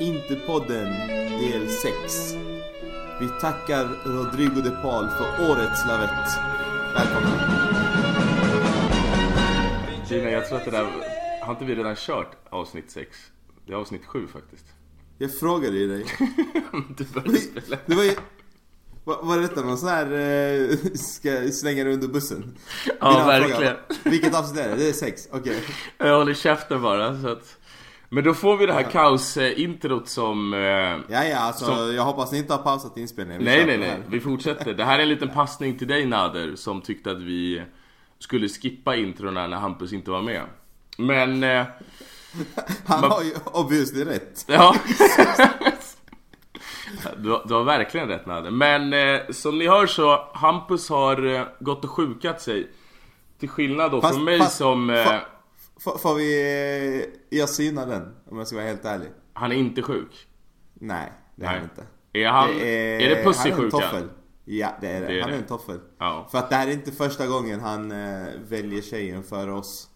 Interpodden del 6. Vi tackar Rodrigo de Paul för årets lavett. Välkomna. Gina, jag tror att det där... Har inte vi redan kört avsnitt 6? Det är avsnitt 7 faktiskt. Jag frågade ju dig. du började spela. Det var ju... Var, var detta någon sån här... Eh, ska slänga dig under bussen? Ja, verkligen. frågor. Vilket avsnitt är det? Det är 6, okej. Jag håller käften bara så att... Men då får vi det här kaos-introt som... eh, Ja, ja, alltså Som- jag hoppas ni inte har pausat inspelningen. Vi Nej, nej, nej. Vi fortsätter. Det här är en liten passning till dig Nader som tyckte att vi skulle skippa introna när Hampus inte var med. Men... eh, Han Man- har ju obviously rätt. Ja. Du, har- du har verkligen rätt Nader. Men eh, som ni hör så, Hampus har eh, gått och sjukat sig. Till skillnad då Fast- från mig fast- som... Eh, fa- Får, får vi... eh, Jag synar den, om jag ska vara helt ärlig. han är inte sjuk. Nej, det är han inte. Är han... är, det är en sjuka? toffel. Ja, det är det. Det är han är det. en toffel. Ja. För att det här är inte första gången han eh, väljer tjejen för oss.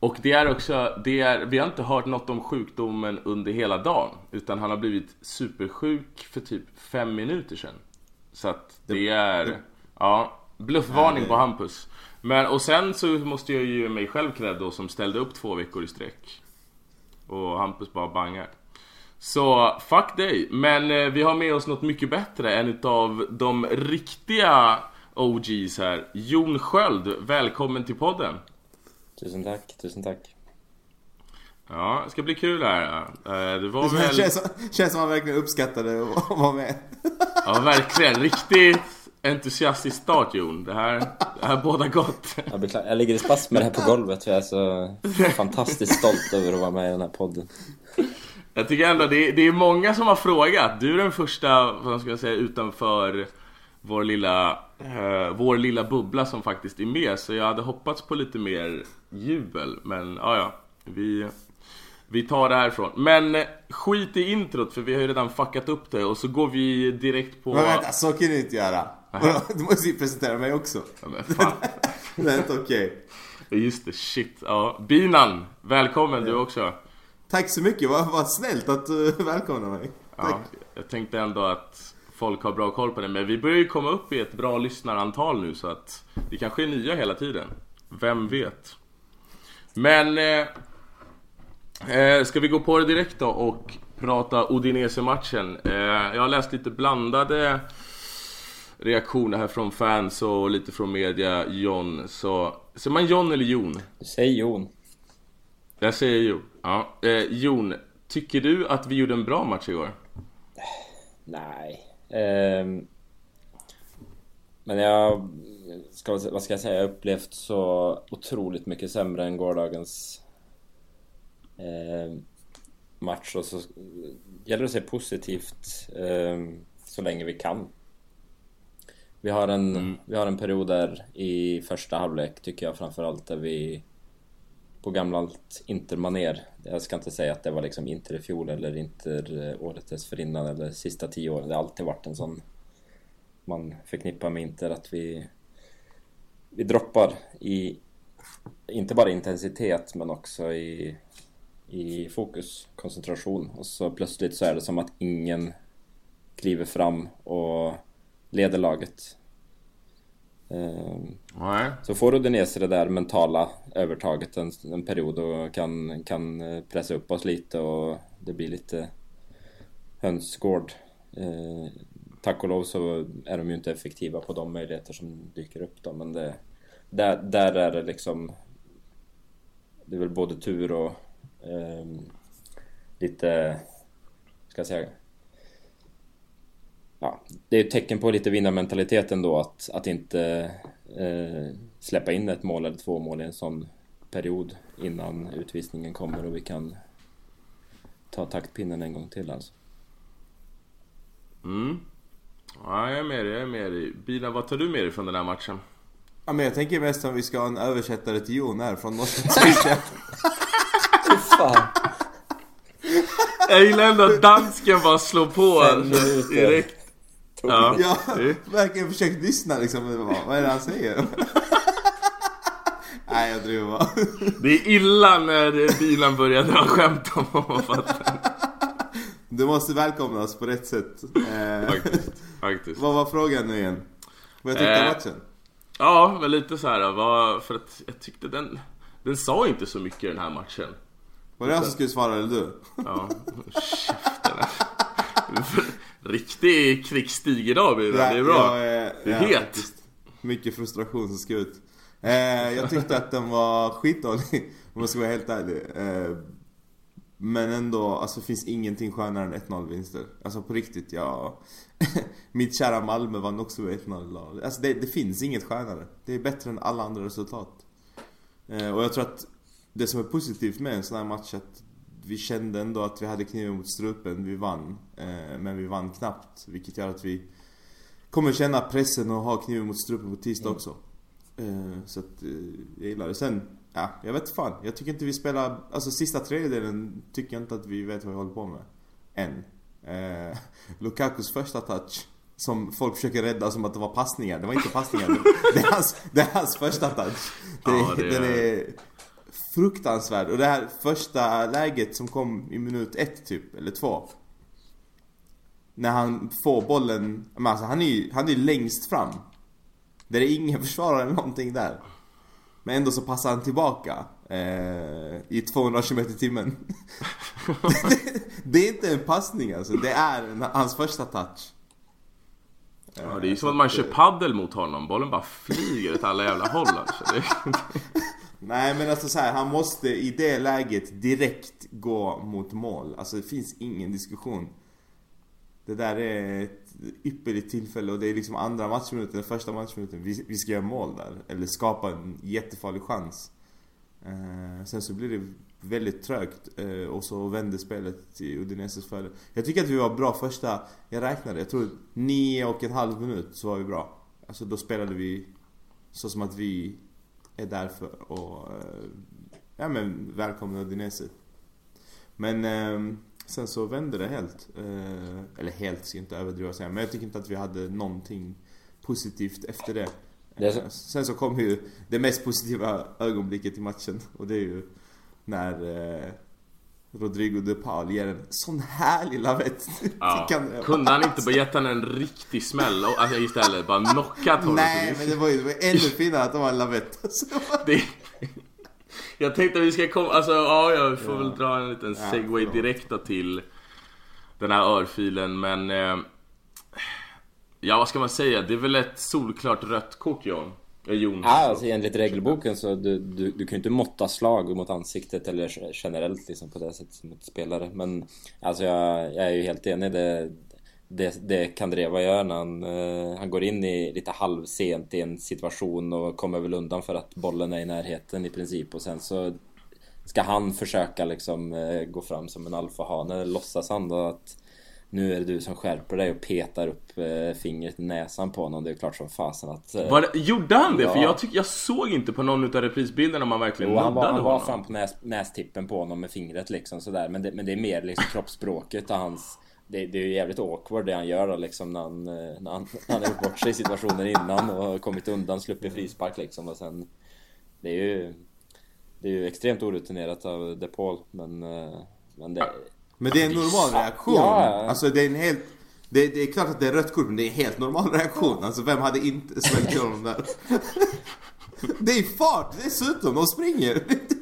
Och det är också, det är, vi har inte hört något om sjukdomen under hela dagen. Utan han har blivit supersjuk för typ fem minuter sedan. Så att det, är, ja, bluffvarning Ja, det- på Hampus. Men och sen så måste jag ju mig själv cred då som ställde upp två veckor i sträck. Och Hampus bara bangar. Så fuck dig. Men eh, vi har med oss något mycket bättre. En utav de riktiga OGs här. Jon Sköld, välkommen till podden. Tusen tack, tusen tack. Ja, det ska bli kul här. Eh, Det var Det väl... känns, som- känns som han verkligen uppskattade att vara med. Ja, verkligen. Riktigt entusiastisk start Jon. Det här, det här båda gott. Jag, beklagar, jag ligger i spasmer här på golvet för jag är så fantastiskt stolt över att vara med i den här podden. Jag tycker ändå det är, det är många som har frågat. Du är den första, vad ska jag säga, utanför vår lilla, eh, vår lilla bubbla som faktiskt är med. Så jag hade hoppats på lite mer jubel. Men ja, ja. Vi, vi tar det härifrån. Men eh, skit i introt för vi har ju redan fuckat upp det. Och så går vi direkt på... Men vänta, så kan du inte göra. Du måste ju presentera mig också. Ja, men fan. Det är inte okej. Just det, shit. Ja. Binan, välkommen du också. Tack så mycket, vad, vad snällt att du välkomnar mig. Tack. Ja, jag tänkte ändå att folk har bra koll på det. Men vi börjar ju komma upp i ett bra lyssnarantal nu så att det kanske är nya hela tiden. Vem vet? Men... Eh, eh, ska vi gå på det direkt då och prata Udinese-matchen? Eh, jag har läst lite blandade reaktioner här från fans och lite från media. John, så... Ser man John eller Jon? Säg Jon. Jag säger Jon. Ja. Eh, Jon, tycker du att vi gjorde en bra match igår? Nej. Ehm, men jag... Ska, vad ska jag säga? Jag har upplevt så otroligt mycket sämre än gårdagens ehm, match. Och så gäller det att se positivt ehm, så länge vi kan. Vi har en, vi har en period där i första halvlek tycker jag framförallt där vi på gammalt Inter-manér. Jag ska inte säga att det var liksom Inter i fjol eller Inter eh, året dessförinnan eller sista tio åren. Det har alltid varit en sån man förknippar med Inter att vi vi droppar i inte bara intensitet men också i i fokus, koncentration och så plötsligt så är det som att ingen kliver fram och leder laget. Ehm, Nej. så får Udinese det där mentala övertaget en, en period och kan, kan eh, pressa upp oss lite och det blir lite hönsgård. Eh, tack och lov så är de ju inte effektiva på de möjligheter som dyker upp då men det, där, där är det liksom Det är väl både tur och ehm, lite, ska jag säga ja, det är ett tecken på lite vinnarmentalitet ändå att, att inte eh, släppa in ett mål eller två mål i en sån period innan utvisningen kommer och vi kan ta taktpinnen en gång till alltså. Mm. Ja, jag är med dig, jag är med dig. Bina, vad tar du med dig från den här matchen? Ja, men jag tänker mest om vi ska ha en översättare till Jon här från norska. Fy fan! Jag gillar ändå att dansken bara slår på direkt. Ja. Jag har verkligen försökt lyssna liksom. Vad, är det han säger? Nej, jag driver bara. Det är illa när bilen börjar dra skämt om vad man fattar. Du måste välkomnas på rätt sätt. Eh, Faktiskt. Faktiskt. vad var frågan nu igen? Vad jag tyckte om Eh, matchen? Ja, men lite så här. Vad, för att jag tyckte den... Den sa inte så mycket den här matchen. Var det jag som skulle svara eller du? Ja, käften. Riktig krigsstig idag blir det. Det är bra. Jag, Det är het. faktiskt. Mycket frustration som ska ut. Eh, jag tyckte att den var skitdålig, om jag ska vara helt ärlig. Eh, men ändå, alltså det finns ingenting skönare än 1-0 vinster. Alltså på riktigt, ja. Mitt kära Malmö vann också med 1-0. Alltså det, det finns inget skönare. Det är bättre än alla andra resultat. Eh, och jag tror att det som är positivt med en sån här match är att vi kände ändå att vi hade kniven mot strupen, vi vann. Eh, men vi vann knappt, vilket gör att vi kommer känna pressen och ha kniven mot strupen på tisdag också. Eh, så att, eh, jag gillar det. Sen, ja, jag vet fan. Jag tycker inte vi spelar, alltså sista tredjedelen tycker jag inte att vi vet vad vi håller på med. Än. Eh, Lukakus första touch, som folk försöker rädda som att det var passningar. Det var inte passningar. det, är hans, det är hans första touch. Det, Ja, det är- Den är fruktansvärd. Och det här första läget som kom i minut ett typ, eller två. När han får bollen, men alltså han är ju han är ju längst fram. Där det är ingen försvarare eller någonting där. Men ändå så passar han tillbaka. Eh, I 200 km i timmen. det, det är inte en passning alltså, det är en, hans första touch. Ja, det är ju som att man kör paddel mot honom. Bollen bara flyger åt alla jävla håll alltså. Nej men alltså så här, han måste i det läget direkt gå mot mål. Alltså det finns ingen diskussion. Det där är ett ypperligt tillfälle och det är liksom andra matchminuten, första matchminuten. Vi, vi ska göra mål där. Eller skapa en jättefarlig chans. Eh, sen så blir det väldigt trögt eh, och så vände spelet till Udineses fördel. Jag tycker att vi var bra första, jag räknade, jag tror nio och en halv minut så var vi bra. Alltså då spelade vi så som att vi är där för och eh, ja men välkomna Udinese. Men eh, sen så vände det helt. Eh, eller helt ska jag inte överdriva och säga, men jag tycker inte att vi hade någonting positivt efter det. Det så- Eh, Sen så kom ju det mest positiva ögonblicket i matchen och det är ju när eh, Rodrigo de Paul ger en sån härlig lavett ja. till Candreva. Kunde han inte bara gett henne en riktig smäll och alltså, istället bara knockat honom? Nej men det var ju det var ännu finare att det var en lavett. Alltså, det. Jag tänkte att vi ska komma, alltså ja, jag får Ja. väl dra en liten Ja, segway förlåt. direkt till den här örfilen men eh, Ja vad ska man säga, det är väl ett solklart rött kort John? Ja, ah, alltså enligt regelboken så du, du, du kan ju inte måtta slag mot ansiktet eller generellt liksom på det sättet mot spelare. Men alltså jag, jag är ju helt enig. Det, det, det Kandreva gör när han, uh, han går in i lite halvsent i en situation och kommer väl undan för att bollen är i närheten i princip och sen så ska han försöka liksom uh, gå fram som en alfahane. Låtsas han då att nu är det du som skärper dig och petar upp eh, fingret i näsan på honom. Det är klart som fasen att... eh, det, gjorde han det? För Ja. jag, tyck, jag såg inte på någon utav reprisbilderna om han verkligen Jo, han var, han var honom. fram på näs, nästippen på honom med fingret liksom sådär. Men det, men det är mer liksom kroppsspråket och hans... Det, det är ju jävligt awkward det han gör då, liksom när han, eh, när han, när han har gjort bort sig i situationer innan och kommit undan, sluppit frispark liksom och sen... Det är ju... Det är ju extremt orutinerat av De Paul men... eh, Men det... Men det är en normal reaktion. Ja. Alltså det är en helt... Det, det är klart att det är rött kort men det är en helt normal reaktion. Alltså vem hade inte svällt till honom där? Det är fart dessutom, de springer.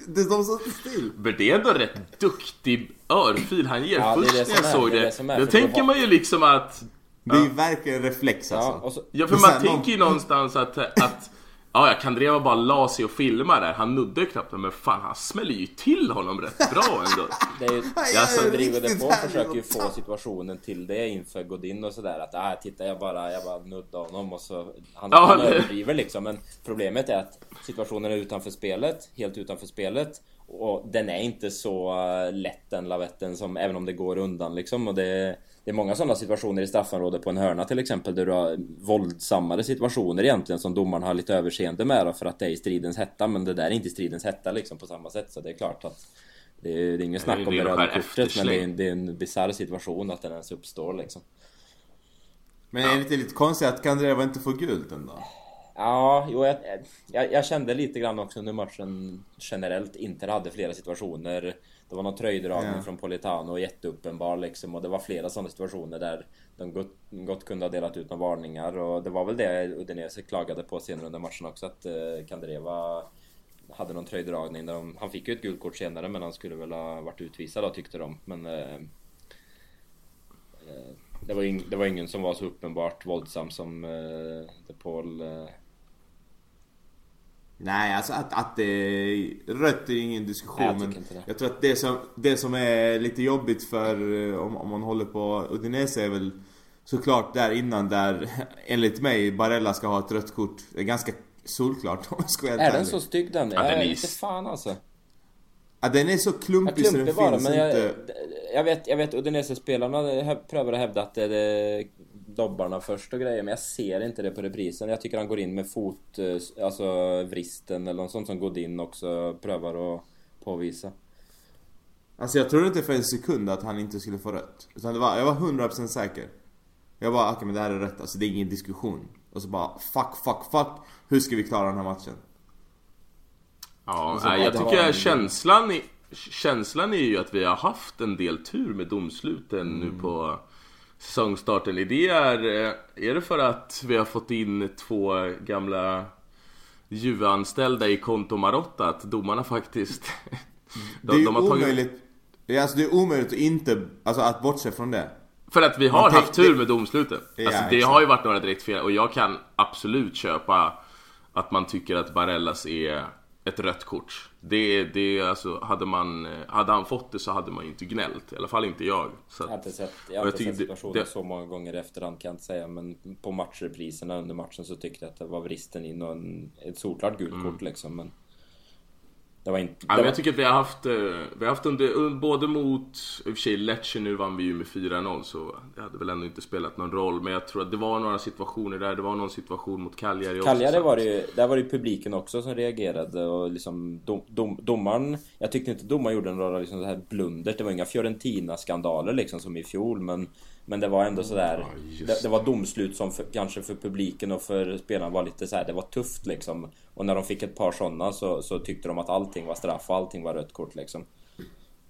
Det är de som står still. Men det är ändå rätt duktig örfil han ger. Ja, det är Först det när som jag är- såg det det, det som är, då tänker man ju liksom att... Det är ju verkligen reflex alltså. Ja, och så, Ja, för man sen någon- tänker ju någonstans att... att Ja, ja, Kandreva bara la sig och filmade där. Han nuddade knappt men fan han smäller ju till honom rätt bra ändå. det är ju... Ja, Alltså, Rodrigo riktigt Depaul härligt försöker ju få situationen till det inför Godin och sådär att ah, titta jag bara, jag bara nuddade honom och så Han, Ja, han det- överdriver liksom men problemet är att situationen är utanför spelet, helt utanför spelet och den är inte så eh, lätt den lavetten som även om det går undan liksom och det det är många sådana situationer i straffområdet på en hörna till exempel där du har våldsammare situationer egentligen som domaren har lite överseende med då, för att det är i stridens hetta men det där är inte i stridens hetta liksom på samma sätt så det är klart att det är, det är inget snack om det röda kortet men det är, en- det är en bisarr situation att den ens uppstår liksom. Men är det inte lite konstigt att Kandreva inte får gult ändå? Ja, jo, jag, jag, jag, kände lite grann också under matchen generellt. Inter hade flera situationer. Det var någon tröjdragning ja. från Politano jätteuppenbar liksom. Och det var flera sådana situationer där de gott, gott kunde ha delat ut några varningar. Och det var väl det Udinese klagade på senare under matchen också. Att eh, Kandreva hade någon tröjdragning. Där de, han fick ju ett gult kort senare men han skulle väl ha varit utvisad då tyckte de. Men... Eh, eh det var, ing, det var ingen som var så uppenbart våldsam som eh, De Paul. Eh. Nej, alltså att, att det är rött är ingen diskussion. Jag men jag tror att det som, det som är lite jobbigt för eh, om, om man håller på Udinese är väl såklart där innan där enligt mig Barella ska ha ett rött kort. Det är ganska solklart om jag ska vara Är den så stygg den? Ja, den är inte fan alltså. Ja, den är så klumpig så den finns bara, men jag, inte. Jag vet, jag vet Udinese-spelarna prövar att hävda att det är dobbarna först och grejer, men jag ser inte det på reprisen. Jag tycker han går in med fot, eh, alltså vristen eller något sånt som Godin också prövar att påvisa. Alltså jag trodde inte för en sekund att han inte skulle få rött. Utan det var, jag var 100% säker. Jag bara, okej okay, men det här är rätt, alltså det är ingen diskussion. Och så bara, fuck, fuck, fuck. Hur ska vi klara den här matchen? Ja, nej, jag tycker en... känslan, är, känslan är ju att vi har haft en del tur med domsluten mm. nu på säsongstarten. Det, är, är det för att vi har fått in två gamla Juve-anställda i Konto Marotta? Att domarna faktiskt... de, det är de har tagit... omöjligt. Alltså det är omöjligt att inte, alltså att bortse från det. För att vi har haft tur med domsluten. Ja, alltså det exakt. har ju varit några direkt fel och jag kan absolut köpa att man tycker att Barellas är ett rött kort. Det, det alltså, hade, man, hade han fått det så hade man ju inte gnällt. I alla fall inte jag. Så att, jag har inte sett, jag har inte sett situationen det, så många gånger i efterhand kan jag inte säga. Men på matchrepriserna under matchen så tyckte jag att det var vristen in och en, ett solklart gult mm. kort liksom. Men det var inte... Ja, men jag tycker att vi har haft, eh, vi har haft under, både mot, i och för sig Lecce nu vann vi ju med 4-0 så det hade väl ändå inte spelat någon roll. Men jag tror att det var några situationer där, det var någon situation mot Cagliari också. Cagliari var det ju, där var det ju publiken också som reagerade och liksom dom, dom, domaren, jag tyckte inte domaren gjorde några liksom så här blunder. Det var inga Fiorentina-skandaler liksom som i fjol men men det var ändå sådär ja, det, det, var domslut som för, kanske för publiken och för spelarna var lite så här, Det var tufft liksom Och när de fick ett par sådana så, så tyckte de att allting var straff och allting var rött kort liksom.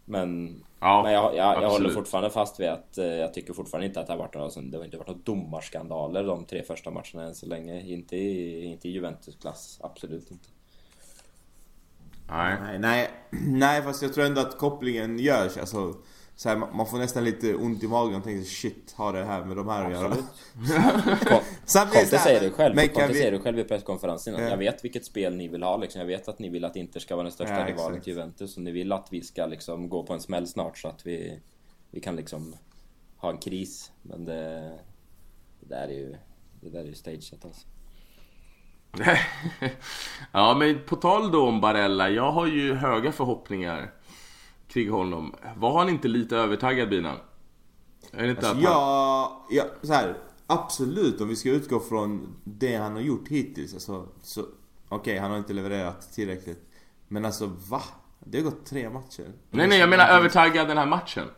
Men, ja, men jag, jag, jag håller fortfarande fast vid att eh, Jag tycker fortfarande inte att det har varit några, det har inte varit några domarskandaler de tre första matcherna än så länge. Inte i, inte i Juventus-klass, absolut inte. Nej. nej, nej, fast jag tror ändå att kopplingen görs. Alltså så här, man får nästan lite ont i magen och tänker shit, har det här med de här att göra? Conte säger det själv, men Conte vi... säger det själv i presskonferensen. Ja. Jag vet vilket spel ni vill ha liksom. Jag vet att ni vill att Inter ska vara den största ja, rivalen till Juventus. Och ni vill att vi ska liksom gå på en smäll snart så att vi, vi kan liksom ha en kris. Men det, det där är ju, det där är ju stageat alltså. ja men på tal då om Barella, jag har ju höga förhoppningar kring honom. Var han inte lite övertaggad Bina? Är det inte alltså, att han... ja, ja, så här, absolut om vi ska utgå från det han har gjort hittills. Alltså, så, Okej, okay, han har inte levererat tillräckligt. Men alltså va? Det har gått tre matcher. Nej, nej, jag menar övertaggad den här matchen.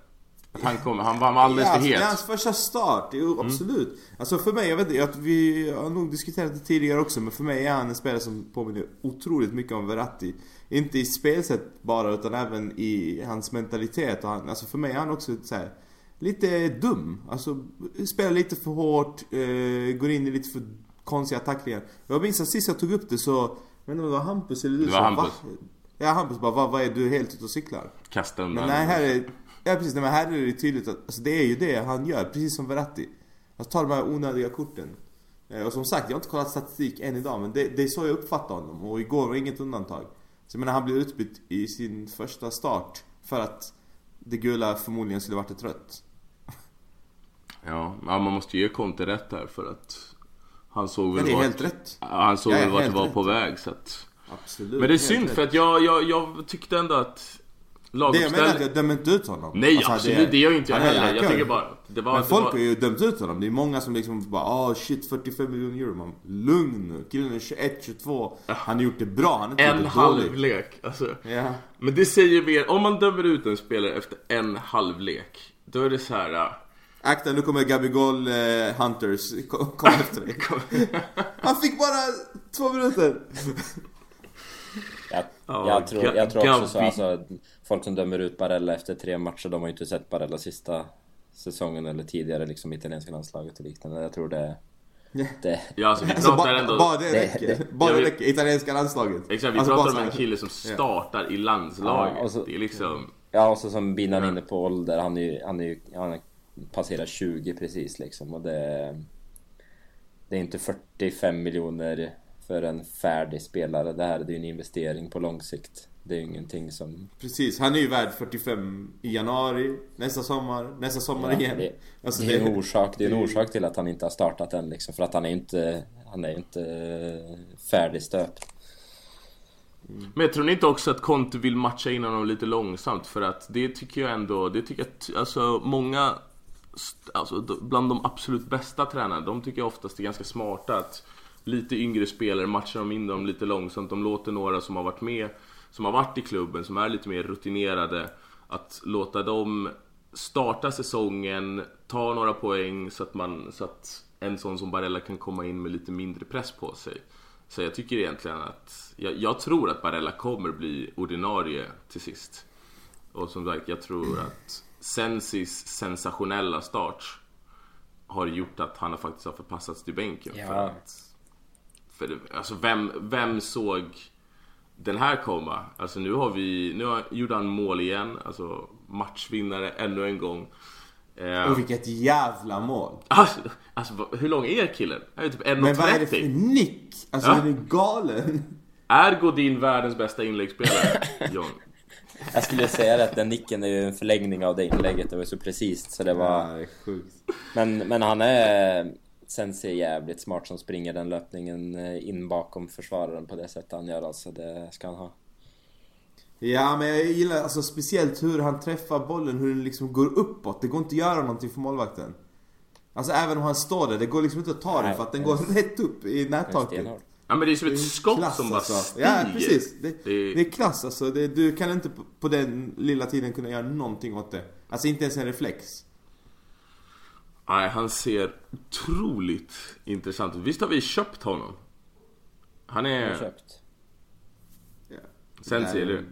Han kommer, han var alldeles för het. Ja, alltså, det är hans första start, jo, mm. absolut. Mm. Alltså för mig, jag vet inte, vi har nog diskuterat det tidigare också, men för mig är han en spelare som påminner otroligt mycket om Verratti. Inte i spelsätt bara, utan även i hans mentalitet. Och han, alltså för mig är han också så här, lite dum. Alltså, spelar lite för hårt, eh, går in i lite för konstiga tacklingar. Jag minns att sist jag tog upp det så, jag vet inte om det var Hampus eller du Det var Hampus. Va? Ja, Hampus bara, vad, vad är du helt ute och cyklar? Kasta undan. Men nej, här är Ja precis, men här är det tydligt att alltså, det är ju det han gör, precis som Verratti. Alltså tar de här onödiga korten. Eh, och som sagt, jag har inte kollat statistik än idag, men det, det är så jag uppfattar honom. Och igår var inget undantag. Så jag menar, han blev utbytt i sin första start för att det gula förmodligen skulle varit ett rött. Ja, man måste ge Conte rätt här för att han såg väl ja, det är helt rätt. Han såg väl vart det var rätt. på väg så att... Absolut. Men det är synd för att jag, jag, jag tyckte ändå att laguppställning... Det jag menar är att jag dömer inte ut honom. Nej alltså, absolut, det, det gör ju inte jag heller. Jag tycker bara... Det var, men folk har ju dömt ut honom. Det är många som liksom bara ah oh, shit 45 miljoner euro. Man, lugn nu. Killen är 21, 22. Han har gjort det bra. Han har inte En halvlek. Alltså. Ja. Men det säger mer. Om man dömer ut en spelare efter en halvlek. Då är det så här. Akta nu kommer Gabigol eh, Hunters kom, kom efter dig. Han fick bara två minuter. Jag, Ja, jag, tror, jag tror också så, alltså, folk som dömer ut Barella efter tre matcher, de har ju inte sett Barella sista säsongen eller tidigare liksom italienska landslaget och liknande. Jag tror det... det Ja alltså vi Alltså, pratar ändå... bara det det- räcker. Bara det räcker. Italienska landslaget. Exakt, vi Alltså, pratar bara om en kille som startar i landslaget. Ja, och så- Det är liksom... ja, och så som Binan Ja. inne på ålder, han är ju... Han är ju han är passerar 20 precis liksom och det... Det är inte 45 miljoner för en färdig spelare. Det här det är ju en investering på lång sikt. Det är ju ingenting som... Precis, han är ju värd 45 i januari, nästa sommar, nästa sommar Ja, igen. det, Alltså, det är en det- orsak, det är en det- orsak till att han inte har startat än liksom. För att han är inte... Han är inte färdigstöpt. Men jag tror ni inte också att Conte vill matcha in honom lite långsamt? För att det tycker jag ändå, det tycker jag, alltså många, alltså bland de absolut bästa tränarna, de tycker jag oftast är ganska smarta att lite yngre spelare matchar de in dem lite långsamt. De låter några som har varit med, som har varit i klubben, som är lite mer rutinerade, att låta dem starta säsongen, ta några poäng så att man, så att en sån som Barella kan komma in med lite mindre press på sig. Så jag tycker egentligen att, jag, jag tror att Barella kommer bli ordinarie till sist. Och som sagt, jag tror att Sensis sensationella start har gjort att han faktiskt har förpassats till bänken. Ja. För att, för alltså vem, vem såg den här komma? Alltså nu har vi, nu har, gjorde han mål igen, alltså matchvinnare ännu en gång. Eh, Och vilket jävla mål. alltså, alltså hur lång är killen? Han är typ 1,30. Men vad är det för nick? Alltså Ja. den är galen. Är Godin världens bästa inläggsspelare? John? Jag skulle säga att den nicken är ju en förlängning av det inlägget. Det var så precis så det var... Ja, det. Men, men han är... Sen ser jävligt smart som springer den löpningen eh, in bakom försvararen på det sättet han gör alltså. Det ska han ha. Ja men jag gillar alltså speciellt hur han träffar bollen, hur den liksom går uppåt. Det går inte att göra någonting för målvakten. Alltså även om han står där, det går liksom inte att ta den Nej, för att den går är- rätt upp i är nättaket. Ja men det är som ett är skott klass, som bara alltså. stiger. Ja precis. Det, Det- det är klass alltså. Det, du kan inte på, på den lilla tiden kunna göra någonting åt det. Alltså inte ens en reflex. Nej, han ser otroligt intressant ut. Visst har vi köpt honom? Han Han är... köpt. Ja. Sensi, eller men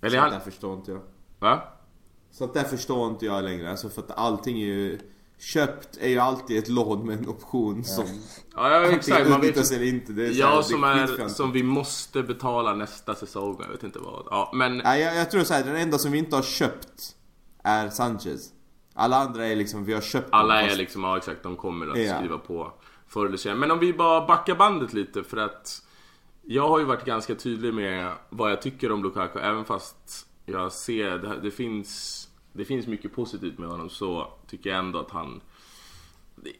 Eller Sånt där han... förstår inte jag. Va? Sånt där förstår inte jag längre. Alltså för att allting är ju... Köpt är ju alltid ett lån med en option som... Ja, ja exakt. Man vet eller inte. Det är här, Ja, det som är... Som vi måste betala nästa säsong. Jag vet inte vad. Ja, men... Nej, jag, jag tror så här, den enda som vi inte har köpt är Sanchez. Alla andra är liksom, vi har köpt Alla dem, är fast- liksom, ja exakt, de kommer att Ja. skriva på förr eller senare. Men om vi bara backar bandet lite för att jag har ju varit ganska tydlig med vad jag tycker om Lukaku även fast jag ser, det, det finns det finns mycket positivt med honom så tycker jag ändå att han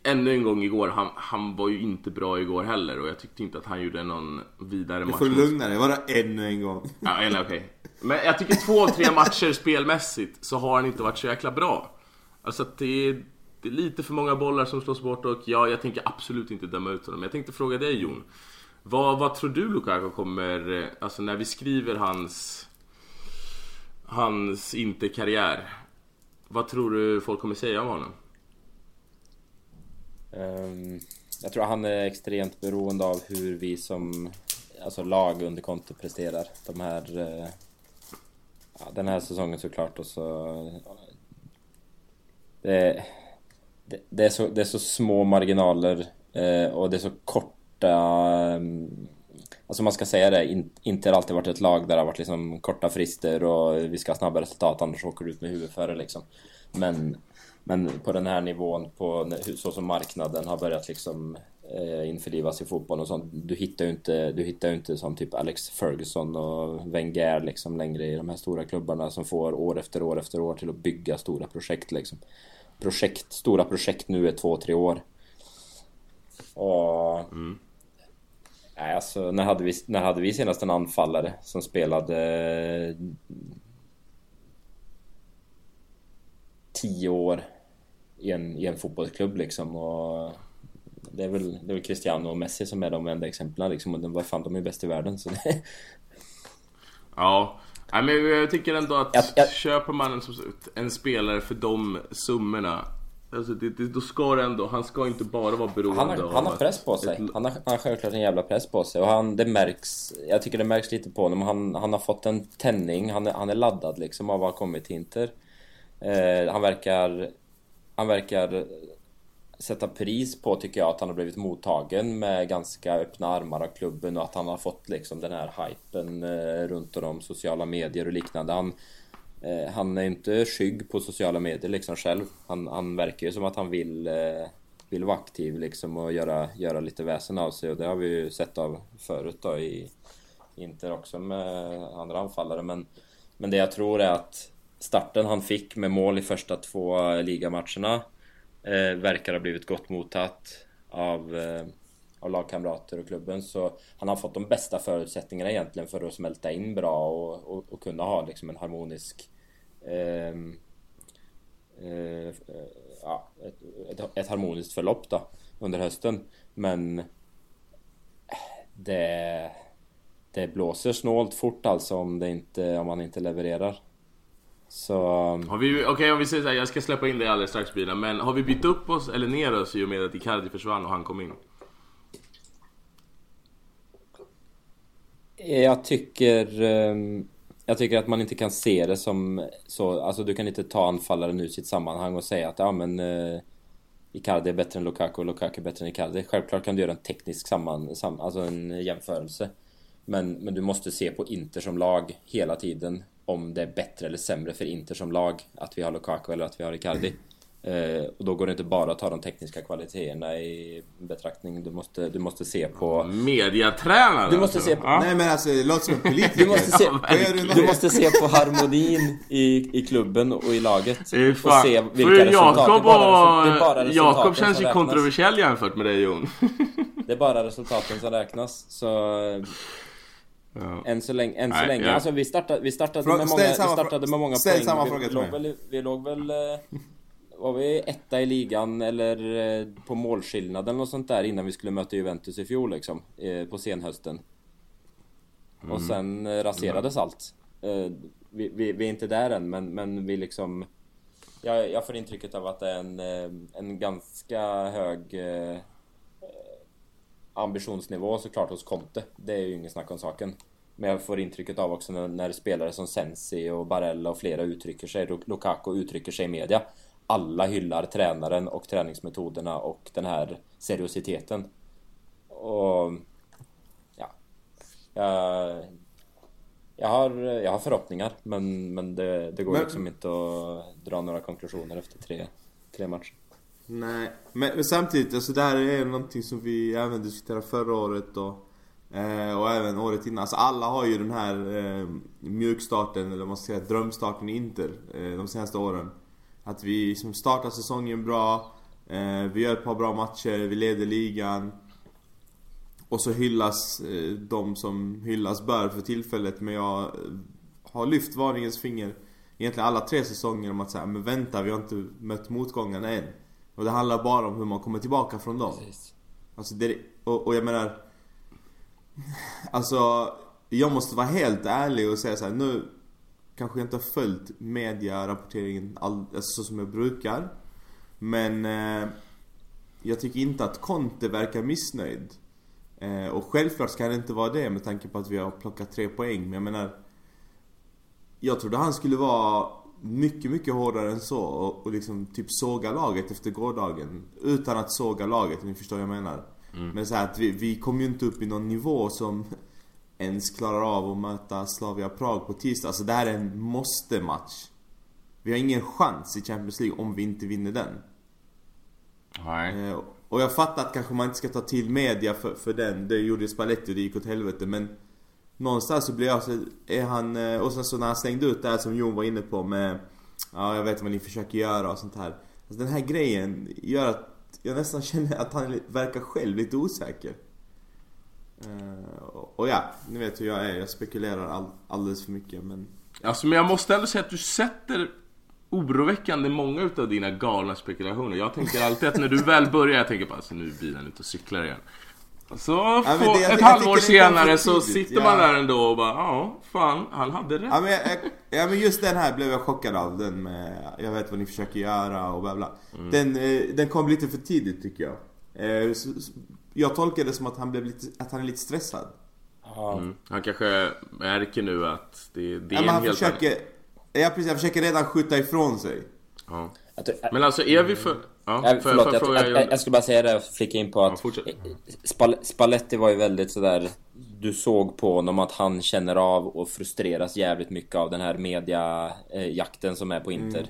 Ännu en gång igår, han, han var ju inte bra igår heller och jag tyckte inte att han gjorde någon vidare Du match. får mot- lugna dig, bara ännu en gång. Ja, eller okej. Men jag tycker två av tre matcher spelmässigt så har han inte varit så jäkla bra. Alltså att det är, det är lite för många bollar som slås bort och ja, jag tänker absolut inte döma ut honom. Jag tänkte fråga dig Jon. Vad, vad tror du Lukaku kommer, eh, alltså när vi skriver hans, hans inte-karriär. Vad tror du folk kommer säga om honom? Um, jag tror han är extremt beroende av hur vi som alltså lag under konto presterar. De här... Eh, ja, den här säsongen såklart och så... Det, det, det, är, så, det är så små marginaler eh, och det är så korta... Mm, alltså man ska säga det, in, inte har alltid varit ett lag där det har varit liksom korta frister och vi ska ha snabba resultat annars åker du ut med huvudet före liksom. Men, men på den här nivån, på, så som marknaden har börjat liksom eh, införlivas i fotboll och sånt. Du hittar ju inte, du hittar inte som typ Alex Ferguson och Wenger liksom längre i de här stora klubbarna som får år efter år efter år till att bygga stora projekt liksom. Projekt, stora projekt nu är två, tre år. Och... Nej, alltså när hade, vi, när hade vi senast en anfallare som spelade eh, tio år i en, i en fotbollsklubb liksom och det är väl, det är väl Cristiano och Messi som är de enda exemplen liksom och vad fan, de är bäst i världen så det, Ja, Nej, men jag tycker ändå att Jag- jag- köper man en, en spelare för de summorna Alltså det, det, då ska det ändå, han ska inte bara vara beroende Han har, av han har press på sig. ett- Han har, han har självklart en jävla press på sig och han, det märks, jag tycker det märks lite på honom. Han, han har fått en tändning, han är, han är laddad liksom av att ha kommit till Inter. Eh, han verkar, han verkar sätta pris på tycker jag att han har blivit mottagen med ganska öppna armar av klubben och att han har fått liksom den här hypen eh, runt om sociala medier och liknande. Han, eh, han är inte skygg på sociala medier liksom själv. Han, han verkar ju som att han vill, eh, vill vara aktiv liksom och göra, göra lite väsen av sig och det har vi ju sett av förut då i Inter också med andra anfallare men, men det jag tror är att starten han fick med mål i första två ligamatcherna eh, verkar ha blivit gott mottaget av, eh, av lagkamrater och klubben så han har fått de bästa förutsättningarna egentligen för att smälta in bra och, och, och kunna ha liksom en harmonisk ehm, eh, eh, ja, ett, ett, ett harmoniskt förlopp då under hösten men eh, det det blåser snålt fort alltså om, det inte, om man inte levererar. Så... Har vi, okej om vi säger såhär, jag ska släppa in dig alldeles strax bilen, men har vi bytt upp oss eller ner oss i och med att Icardi försvann och han kom in? Jag tycker... ehm, Jag tycker att man inte kan se det som så... Alltså du kan inte ta anfallaren ur sitt sammanhang och säga att ja men... eh, Icardi är bättre än Lukaku och Lukaku är bättre än Icardi. Självklart kan du göra en teknisk samman... Sam, alltså en jämförelse. Men, men du måste se på Inter som lag hela tiden. Om det är bättre eller sämre för Inter som lag att vi har Lukaku eller att vi har Icardi. Eh, och då går det inte bara att ta de tekniska kvaliteterna i betraktning. Du måste, du måste se på... Mediatränare Du måste alltså. se på- Ja. Nej men alltså det låter som en politiker. Du måste se, gör du måste se på harmonin i, i klubben och i laget. Fy Och se För vilka resultat. Det är Jakob det och... Jakob känns ju kontroversiell jämfört med dig Jon. Det är bara resultaten som räknas. Så ja. än så länge, än så Nej, länge. ja. Alltså vi startade, vi startade Fråga- med många, vi startade frå- med många ställ poäng. samma vi, fråga till låg mig. väl, vi låg väl... eh, Var vi etta i ligan eller eh, på målskillnad eller något sånt där innan vi skulle möta Juventus i fjol liksom. eh, På senhösten. Mm. Och sen raserades allt. Eh, Vi, vi, vi är inte där än men, men vi liksom... Jag, jag får intrycket av att det är en, en ganska hög ambitionsnivå såklart hos Conte. Det är ju ingen snack om saken. Men jag får intrycket av också när, när spelare som Sensi och Barella och flera uttrycker sig, Lu- Lukaku uttrycker sig i media. Alla hyllar tränaren och träningsmetoderna och den här seriositeten. Och... Ja. Jag, jag, har, jag har förhoppningar men, men det, det går Men- liksom inte att dra några konklusioner efter tre, tre matcher. Nej, men, men samtidigt, alltså det här är någonting som vi även diskuterade förra året och, eh, och även året innan. Alltså alla har ju den här eh, mjukstarten, eller vad man ska säga, drömstarten i Inter eh, de senaste åren. Att vi liksom startar säsongen bra, eh, vi gör ett par bra matcher, vi leder ligan. Och så hyllas eh, de som hyllas bör för tillfället men jag eh, har lyft varningens finger egentligen alla tre säsonger om att säga men vänta vi har inte mött motgångarna än. Och det handlar bara om hur man kommer tillbaka från dem. Precis. Alltså det, och, och jag menar Alltså Jag måste vara helt ärlig och säga så här, nu Kanske jag inte har följt mediarapporteringen all, alltså, så som jag brukar Men eh, Jag tycker inte att Conte verkar missnöjd eh, Och självklart ska han inte vara det med tanke på att vi har plockat tre poäng men jag menar Jag trodde han skulle vara mycket, mycket hårdare än så och, och liksom typ såga laget efter gårdagen Utan att såga laget, om ni förstår vad jag menar Men så här att vi, vi kom ju inte upp i någon nivå som ens klarar av att möta Slavia Prag på tisdag. Alltså det här är en måste-match. Vi har ingen chans i Champions League om vi inte vinner den. Nej. Eh, Och jag fattar att kanske man inte ska ta till media för, för den. Det gjorde Spalletti och det gick åt helvete men Någonstans så blir jag så, är han, eh, och sen så när han slängde ut det här som Jon var inne på med Ja jag vet vad ni försöker göra och sånt här. Alltså den här grejen gör att jag nästan känner att han verkar själv lite osäker. Och- Och ja, ni vet hur jag är. Jag spekulerar all, alldeles för mycket men Alltså men jag måste ändå säga att du sätter oroväckande många utav dina galna spekulationer. Jag tänker alltid att när du väl börjar, jag tänker bara alltså nu är bilen ute och cyklar igen. Så men få, det- ett jag halvår senare så sitter man ja. där ändå och bara ja, fan, han hade rätt. Ja men, jag, ja men just den här blev jag chockad av. Den med Jag vet vad ni försöker göra och bla bla. Mm. Den, eh, den kom lite för tidigt tycker jag. Eh, Jag tolkar det som att han blev lite, att han är lite stressad. Ja, Mm. Han kanske märker nu att det, det är Ja, en han helt försöker, ja precis, han försöker redan skjuta ifrån sig. Ja. Men alltså är vi för... Ja, Ja, för, förlåt, för, jag, fråga jag, jag, jag skulle bara säga det flika in på Ja, att fortsätt. Spal Spalletti var ju väldigt sådär Du såg på honom att han känner av och frustreras jävligt mycket av den här mediajakten som är på Inter.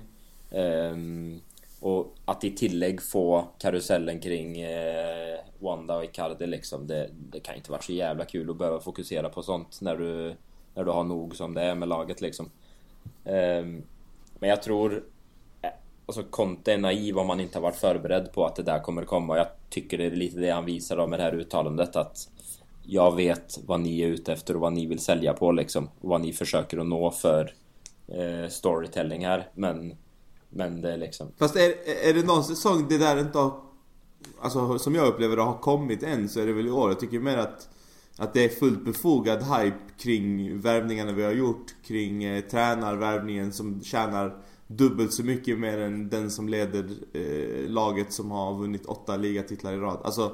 Ehm, Och att i tillägg få karusellen kring eh, Wanda och Icardi liksom det, det kan inte vara så jävla kul att behöva fokusera på sånt när du När du har nog som det är med laget liksom. Ehm, Men jag tror Alltså Conte är naiv om han inte har varit förberedd på att det där kommer komma. Jag tycker det är lite det han visar då med det här uttalandet att jag vet vad ni är ute efter och vad ni vill sälja på liksom. Och vad ni försöker att nå för eh, storytelling här. Men, men det är liksom... Fast är, är det någon säsong det där inte har Alltså som jag upplever det har kommit än så är det väl i år. Jag tycker mer att Att det är fullt befogad hype kring värvningarna vi har gjort Kring eh, tränarvärvningen som tjänar dubbelt så mycket mer än den som leder eh, laget som har vunnit åtta ligatitlar i rad. Alltså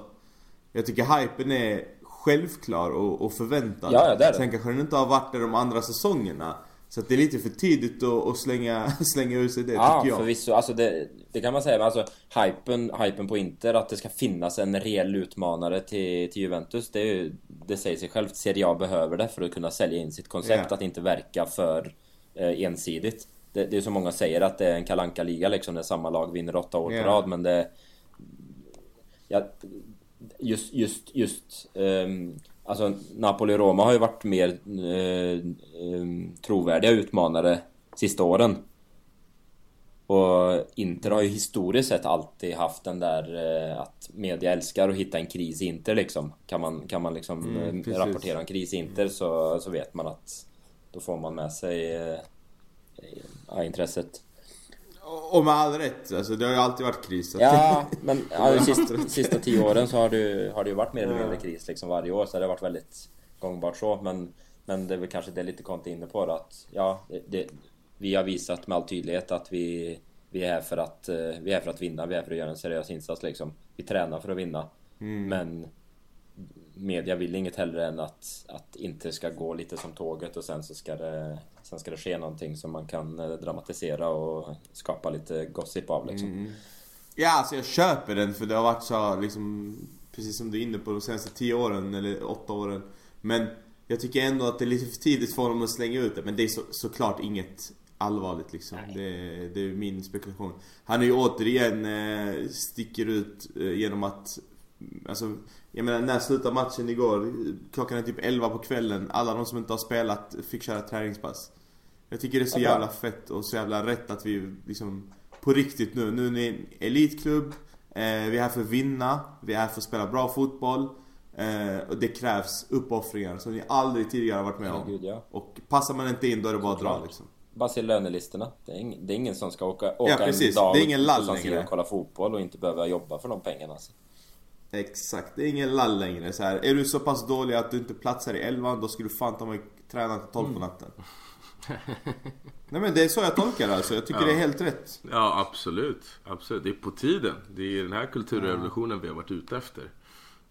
Jag tycker hypen är självklar och, och förväntad. Ja, ja, det är det. Sen kanske den inte har varit det de andra säsongerna. Så det är lite för tidigt att, att slänga, slänga ur sig det Ja, tycker jag. förvisso. Alltså det, det kan man säga. Men alltså hypen, hypen på Inter, att det ska finnas en reell utmanare till, till Juventus. Det, är ju, det säger sig självt. Serie A behöver det för att kunna sälja in sitt koncept. Ja. Att inte verka för eh, ensidigt. Det, det är som många säger att det är en kalanka liga liksom. När samma lag vinner åtta år Ja. på rad. Men det... Ja, just, just, just... ehm, alltså Napoli och Roma har ju varit mer ehm, trovärdiga utmanare sista åren. Och Inter har ju historiskt sett alltid haft den där eh, att media älskar att hitta en kris i Inter liksom. Kan man, kan man liksom Mm, precis. rapportera en kris i Inter så, så vet man att då får man med sig ja, intresset. Och med all rätt, alltså det har ju alltid varit kris. Ja, men ja, de sista, sista tio åren så har det, har det ju varit mer eller mindre kris liksom varje år. Så det har varit väldigt gångbart så. Men, men det är väl kanske det lite Conte inne på då, att ja, det, vi har visat med all tydlighet att vi, vi, är här för att, eh, vi är för att vinna. Vi är här för att göra en seriös insats liksom. Vi tränar för att vinna. Mm. Men media vill inget hellre än att, att inte ska gå lite som tåget och sen så ska det Sen ska det ske någonting som man kan eh, dramatisera och skapa lite gossip av liksom. Mm. Ja, alltså jag köper den för det har varit så liksom Precis som du är inne på de senaste 10 åren eller 8 åren Men jag tycker ändå att det är lite för tidigt för honom att slänga ut det Men det är så, såklart inget allvarligt liksom det, det är min spekulation Han är ju återigen eh, sticker ut eh, genom att Alltså jag menar när slutade matchen igår? Klockan är typ 11 på kvällen Alla de som inte har spelat fick köra träningspass Jag tycker det är så Ja, bra. jävla fett och så jävla rätt att vi liksom På riktigt nu, nu är ni en elitklubb eh, Vi är här för att vinna Vi är här för att spela bra fotboll eh, Och det krävs uppoffringar som ni aldrig tidigare har varit med Ja, om gud, ja. Och passar man inte in då är det bara att dra liksom Bara se lönelistorna. Det är, ingen, det är ingen som ska åka, åka precis. en dag Det är ingen lall och kolla fotboll och inte behöva jobba för de pengarna. Alltså. Exakt, det är ingen lall längre så här. Är du så pass dålig att du inte platsar i elvan då ska du fan ta mig träna till 12 på natten Nej men det är så jag tolkar det alltså, jag tycker Ja. det är helt rätt Ja, absolut. Absolut. Det är på tiden. Det är den här kulturrevolutionen vi har varit ute efter.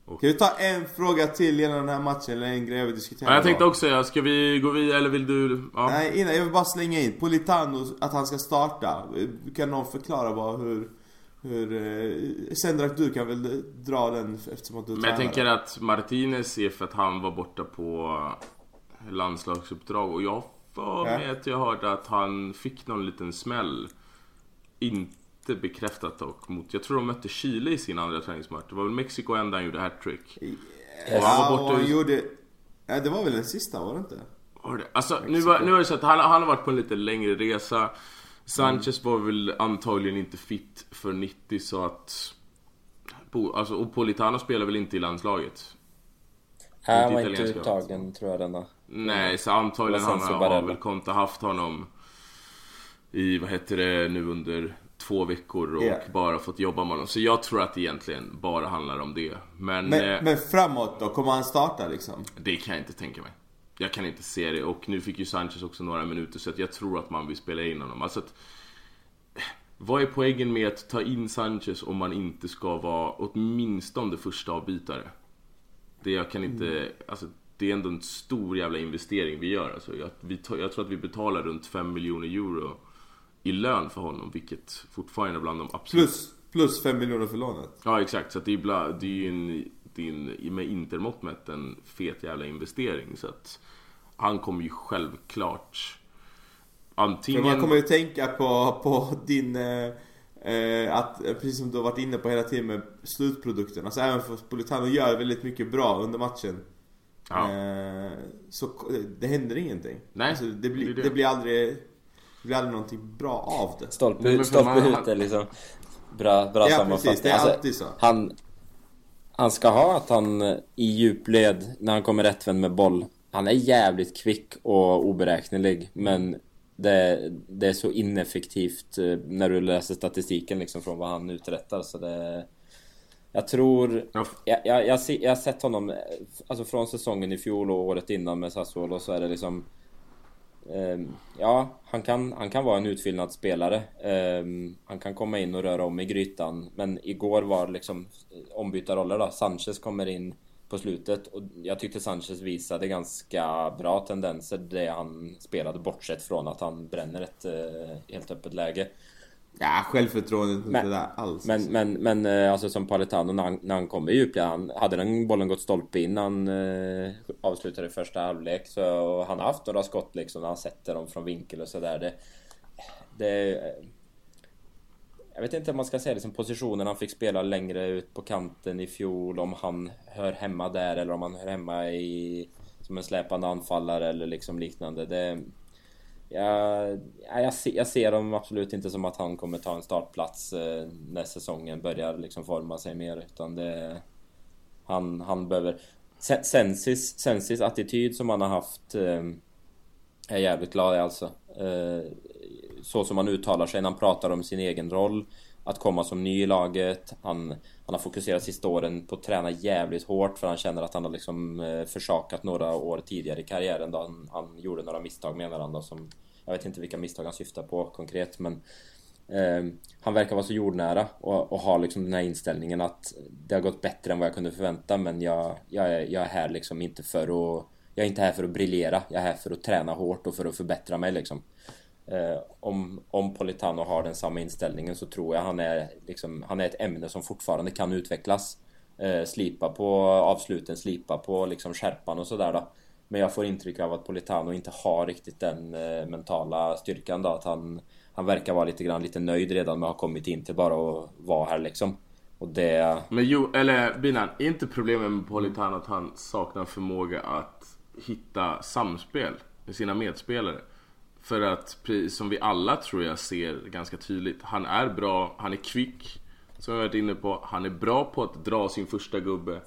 Ska vi ta en fråga till genom den här matchen eller en grej vi diskuterar Ja, jag tänkte också säga, ska vi gå vidare eller vill du? Ja. Nej innan, jag vill bara slänga in Politano, att han ska starta Kan någon förklara bara hur hur, eh, Sendrak du kan väl dra den eftersom att du Men jag tänker att Martinez är för att han var borta på landslagsuppdrag och jag för mig att jag hörde att han fick någon liten smäll. Inte bekräftat dock mot, jag tror de mötte Chile i sin andra träningsmatch. Det var väl Mexiko enda han gjorde hattrick. Ja, han var och borta han i- gjorde... Ja, det var väl den sista var det inte? Var det? Alltså nu, var, nu är det så att han, han har varit på en lite längre resa. Sanchez var väl antagligen inte fit för 90 så att... Alltså, och Politano spelar väl inte i landslaget? Han var inte uttagen tror jag denna. Nej, så antagligen han har väl Conte haft honom i, vad heter det, nu under två veckor och Ja. bara fått jobba med honom. Så jag tror att det egentligen bara handlar om det. Men, Men, eh, men framåt då? Kommer han starta liksom? det kan jag inte tänka mig. Jag kan inte se det och nu fick ju Sanchez också några minuter så att jag tror att man vill spela in honom. Alltså att, vad är poängen med att ta in Sanchez om man inte ska vara åtminstone första avbytare? Det jag kan inte, alltså det är ändå en stor jävla investering vi gör. Alltså, jag, vi jag tror att vi betalar runt 5 miljoner euro i lön för honom, vilket fortfarande är bland de absolut... Plus, plus 5 miljoner för lånet. Ja exakt, så att det är, bla, det är ju en, en, med intermått mätt en fet jävla investering. Så att han kommer ju självklart För antingen... man kommer ju tänka på, på din... Eh, eh, att, eh, precis som du har varit inne på hela tiden med slutprodukten. Alltså även för Politano gör väldigt mycket bra under matchen. Ja. Eh, så det händer ingenting. Nej, alltså, det, blir, det det. det blir aldrig... Det blir aldrig någonting bra av det. Stolpe, för stolpe ut är liksom Bra, bra Ja, sammanfattning. precis. Det är Alltså, alltid så. Han, han ska ha att han eh, i djupled, när han kommer rättvänd med boll, han är jävligt kvick och oberäknelig, men det, det är så ineffektivt eh, när du läser statistiken liksom från vad han uträttar, så det... Jag tror... Ja, Jag, jag, jag, jag har sett honom, eh, alltså från säsongen i fjol och året innan med Sassuolo så är det liksom Ehm, ja, han kan, han kan vara en utfyllnadsspelare. Ehm, han kan komma in och röra om i grytan. Men igår var det liksom eh, ombytta roller då. Sanchez kommer in på slutet och jag tyckte Sanchez visade ganska bra tendenser det han spelade bortsett från att han bränner ett eh, helt öppet läge. Ja, självförtroendet inte Men- där alls. Men, men, men eh, alltså som Politano när han, när han kom i djupled, han, hade den bollen gått stolpe in han eh, avslutade första halvlek så och han har haft några skott liksom när han sätter dem från vinkel och sådär. Det, det, eh, jag vet inte om man ska säga det som positionen han fick spela längre ut på kanten i fjol, om han hör hemma där eller om han hör hemma i som en släpande anfallare eller liksom liknande. Det, jag, jag, ser, jag ser dem absolut inte som att han kommer ta en startplats eh, när säsongen börjar liksom forma sig mer utan det... Han, han behöver... Sensis, Sensis attityd som han har haft eh, är jävligt glad i alltså. Eh, så som han uttalar sig när han pratar om sin egen roll. Att komma som ny i laget. Han, han har fokuserat sista åren på att träna jävligt hårt för han känner att han har liksom eh, försakat några år tidigare i karriären då han, han gjorde några misstag menar han då som... Jag vet inte vilka misstag han syftar på konkret men... Eh, han verkar vara så jordnära och, och ha liksom den här inställningen att det har gått bättre än vad jag kunde förvänta men jag, jag, är, jag är här liksom inte för att... Jag är inte här för att briljera, jag är här för att träna hårt och för att förbättra mig liksom. Eh, om, om Politano har den samma inställningen så tror jag han är, liksom, han är ett ämne som fortfarande kan utvecklas. Eh, slipa på avsluten, slipa på liksom skärpan och sådär då. Men jag får intryck av att Politano inte har riktigt den eh, mentala styrkan då. Att han, han verkar vara lite grann lite nöjd redan med att ha kommit in till bara att vara här liksom. Och det... Men jo, eller Binan, är inte problemet med Politano att han saknar förmåga att hitta samspel med sina medspelare? För att, precis som vi alla tror jag ser ganska tydligt, han är bra, han är kvick, som jag varit inne på, han är bra på att dra sin första gubbe.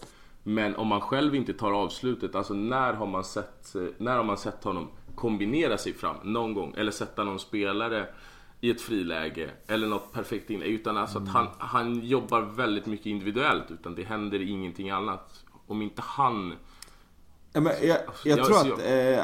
Men om man själv inte tar avslutet, alltså när har man sett, när har man sett honom kombinera sig fram någon gång? Eller sätta någon spelare i ett friläge eller något perfekt inlägg. Utan alltså att han, han jobbar väldigt mycket individuellt utan det händer ingenting annat. Om inte han... Ja, men jag, jag Jag- tror så att... Eh,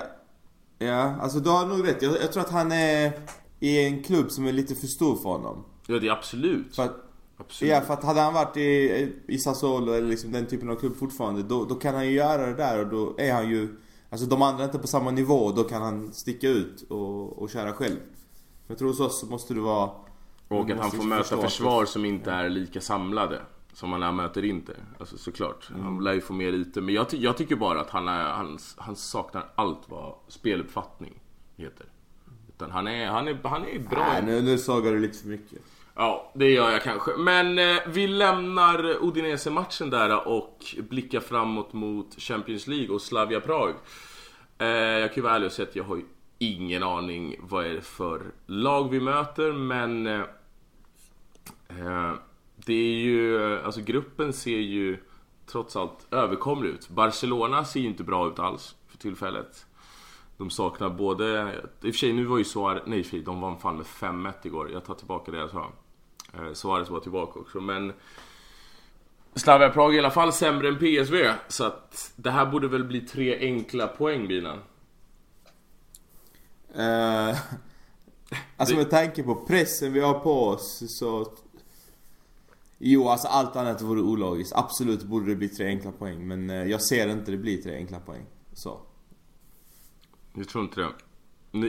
ja, alltså du har nog rätt. Jag, jag tror att han är i en klubb som är lite för stor för honom. Ja det är absolut. För att, absolut. ja, för att hade han varit i, i Sassuolo eller liksom den typen av klubb fortfarande, då, då kan han ju göra det där och då är han ju... Alltså de andra är inte på samma nivå, då kan han sticka ut och, och köra själv. Jag tror hos oss så måste du vara... Och att han får möta försvar som inte är lika samlade. Som han när han möter Inter. Alltså såklart. Han lär ju få mer ytor. Men jag, ty- jag tycker bara att han, är, han, han saknar allt vad speluppfattning heter. Utan han är, han är, han är bra. Nej, nu, nu sågar du lite för mycket. Ja, det gör jag kanske. Men eh, vi lämnar Udinese-matchen där och blickar framåt mot Champions League och Slavia Prag. Eh, jag kan ju vara ärlig och säga att jag har ju ingen aning vad är det för lag vi möter, men... Eh, eh det är ju... Alltså gruppen ser ju trots allt överkomlig ut. Barcelona ser ju inte bra ut alls för tillfället. De saknar både... I och för sig, nu var ju Suarez... Nej, för sig, de vann fan med 5-1 igår. Jag tar tillbaka det jag sa. Eh, Suarez var tillbaka också men Slavia Prag i alla fall sämre än PSV så att det här borde väl bli tre enkla poäng Binan. Eh, alltså Det- med tanke på pressen vi har på oss så... Jo, alltså allt annat vore ologiskt. Absolut borde det bli tre enkla poäng. Men eh, jag ser inte det bli tre enkla poäng. Så. Jag tror inte det.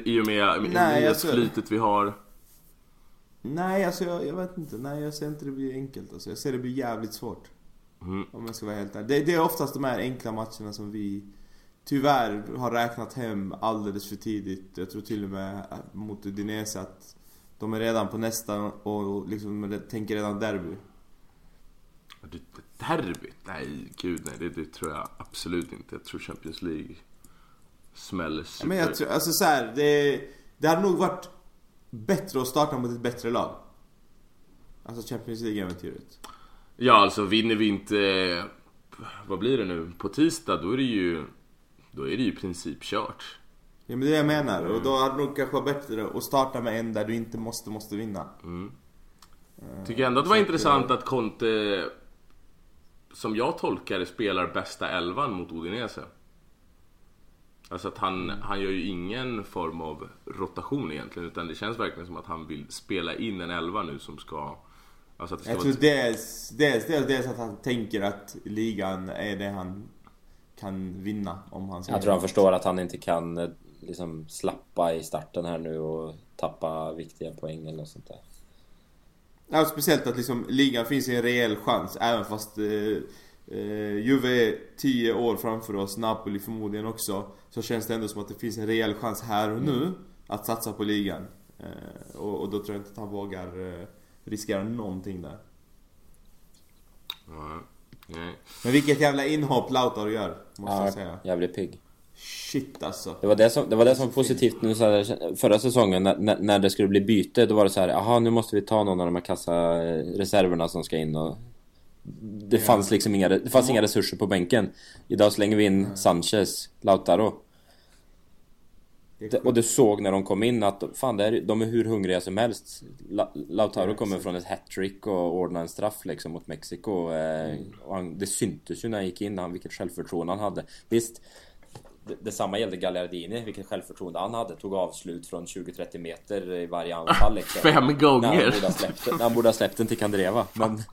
I och med Nej, Nej, alltså- flytet vi har. Nej, alltså jag, jag vet inte. Nej, jag ser inte det bli enkelt. Alltså. Jag ser det bli jävligt svårt. Mm. Om jag ska vara helt ärlig. Det, det är oftast de här enkla matcherna som vi tyvärr har räknat hem alldeles för tidigt. Jag tror till och med eh, mot Udinese att de är redan på nästa och liksom tänker redan derby. Derby? Nej, gud nej. Det, det tror jag absolut inte. Jag tror Champions League smäller super. Men jag tror, alltså så här, det, det hade nog varit bättre att starta mot ett bättre lag. Alltså Champions League-äventyret. Ja, alltså vinner vi inte... Vad blir det nu? På tisdag, då är det ju... Då är det ju i princip kört. Ja men det är det jag menar. Och då hade det nog kanske varit bättre att starta med en där du inte måste, måste vinna. Tycker ändå att det var intressant att Conte, som jag tolkar det, spelar bästa elvan mot Udinese. Alltså att han, han gör ju ingen form av rotation egentligen, utan det känns verkligen som att han vill spela in en elva nu som ska... Alltså att det ska Jag vara... tror dels, dels, dels, dels att han tänker att ligan är det han kan vinna om han ska Jag tror han förstår att han inte kan eh, liksom slappa i starten här nu och tappa viktiga poäng eller något sånt där. Ja, speciellt att liksom ligan finns i en rejäl chans även fast eh, eh, Juve är 10 år framför oss, Napoli förmodligen också. Så känns det ändå som att det finns en rejäl chans här och nu att satsa på ligan. Eh, och, och då tror jag inte att han vågar eh, riskera någonting där. Ja, nej. Men vilket jävla inhopp Lautaro gör, måste jag Ja, säga. jävligt pigg. Shit alltså. Det var det som, det var det som var positivt nu så här, förra säsongen när, när, när det skulle bli byte. Då var det så här, aha nu måste vi ta någon av de här kassareserverna som ska in och... Det fanns liksom inga, det fanns inga resurser på bänken. Idag slänger vi in Sanchez, Lautaro. Det och du såg när de kom in att fan, är, de är hur hungriga som helst. La, Lautaro kommer från ett hattrick och ordnar en straff liksom mot Mexiko. Eh, och han, det syntes ju när han gick in, han, vilket självförtroende han hade. Visst, det, detsamma gällde Gagliardini, vilket självförtroende han hade. Tog avslut från 20-30 meter i varje anfall liksom. Fem När han gånger! borde ha släppt, han borde ha släppt den till Kandreva. Men,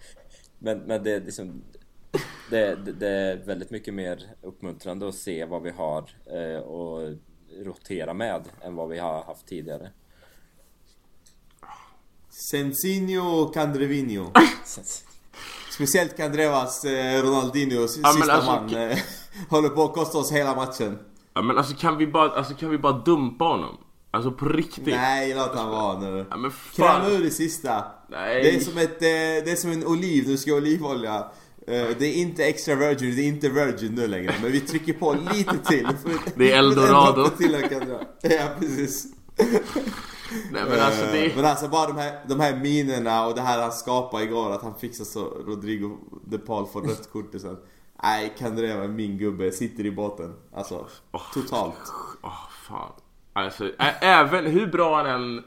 men, men det är liksom... Det, det, det är väldigt mycket mer uppmuntrande att se vad vi har eh, och rotera med än vad vi har haft tidigare. Sensinho och Candrevinho. Speciellt Candrevas eh, Ronaldinho, s- Ja, men sista alltså, man, eh, håller på att kosta oss hela matchen. Ja, men alltså kan vi bara, alltså kan vi bara dumpa honom? Alltså på riktigt? Nej, låt han vara nu. Ja, Kräm ur det sista. Nej. Det är som ett, eh, det är som en oliv, du ska ha olivolja. Eh, Det är inte extra virgin, det är inte virgin nu längre. Men vi trycker på lite till. Det är eldorado. till jag kan dra. Ja, precis. Nej men alltså Eh, det... Men alltså bara de här, de här minerna och det här han skapade igår, att han fixar så Rodrigo de Paul får rött kort och sen. Nej, Kandreva, min gubbe, sitter i båten. Alltså, totalt. Åh fan. Alltså, även hur bra han än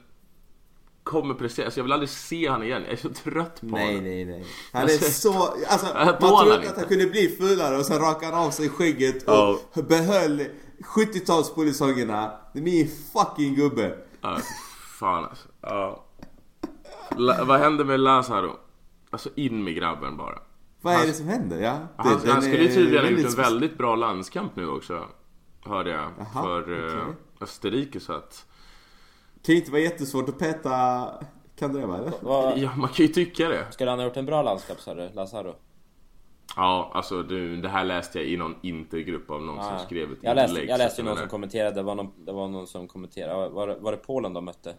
kommer prestera, alltså jag vill aldrig se han igen. Jag är så trött på Nej, honom. nej, nej. Han är Alltså, så... Alltså, man trodde att han kunde bli fulare och sen rakade han av sig skägget och Ja. behöll 70-talspolisongerna. Det är min fucking gubbe. Ja, fan alltså. Ja. La, vad händer med Lazaro? Alltså in med grabben bara. Vad är Han- det som händer? Ja, det, Han, han skulle är tydligen ha gjort en väldigt- bra landskamp nu också. Hörde jag. Jaha, för eh, okej. Österrike så att... kan ju inte vara jättesvårt att peta Kandreva eller? Vad, Ja, man kan ju tycka det. skulle han ha gjort en bra landskap sa du, Lazaro? Ja, alltså du, det här läste jag i någon intergrupp av någon Ja. som skrev ett jag läste, inlägg, jag läste att någon som kommenterade, det var någon, det var någon som kommenterade, var, det- var det Polen de mötte?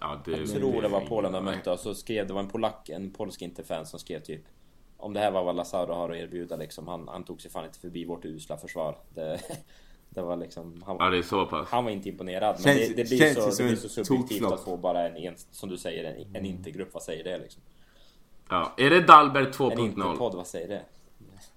Ja, det, Jag tror det var är- Polen de mötte och så skrev, det var en polack, en polsk interfan som skrev typ Om det här var vad Lazaro har att erbjuda liksom, han, han tog sig fan inte förbi vårt usla försvar Det, det var liksom, han, Ja, det är så pass. han var inte imponerad men Känns- det, det blir känns så, det blir en så subjektivt att få bara en, en som du säger, en, en intergrupp, vad säger det liksom? Ja. Är det Dalbert En 2.0? interpodd, vad säger det?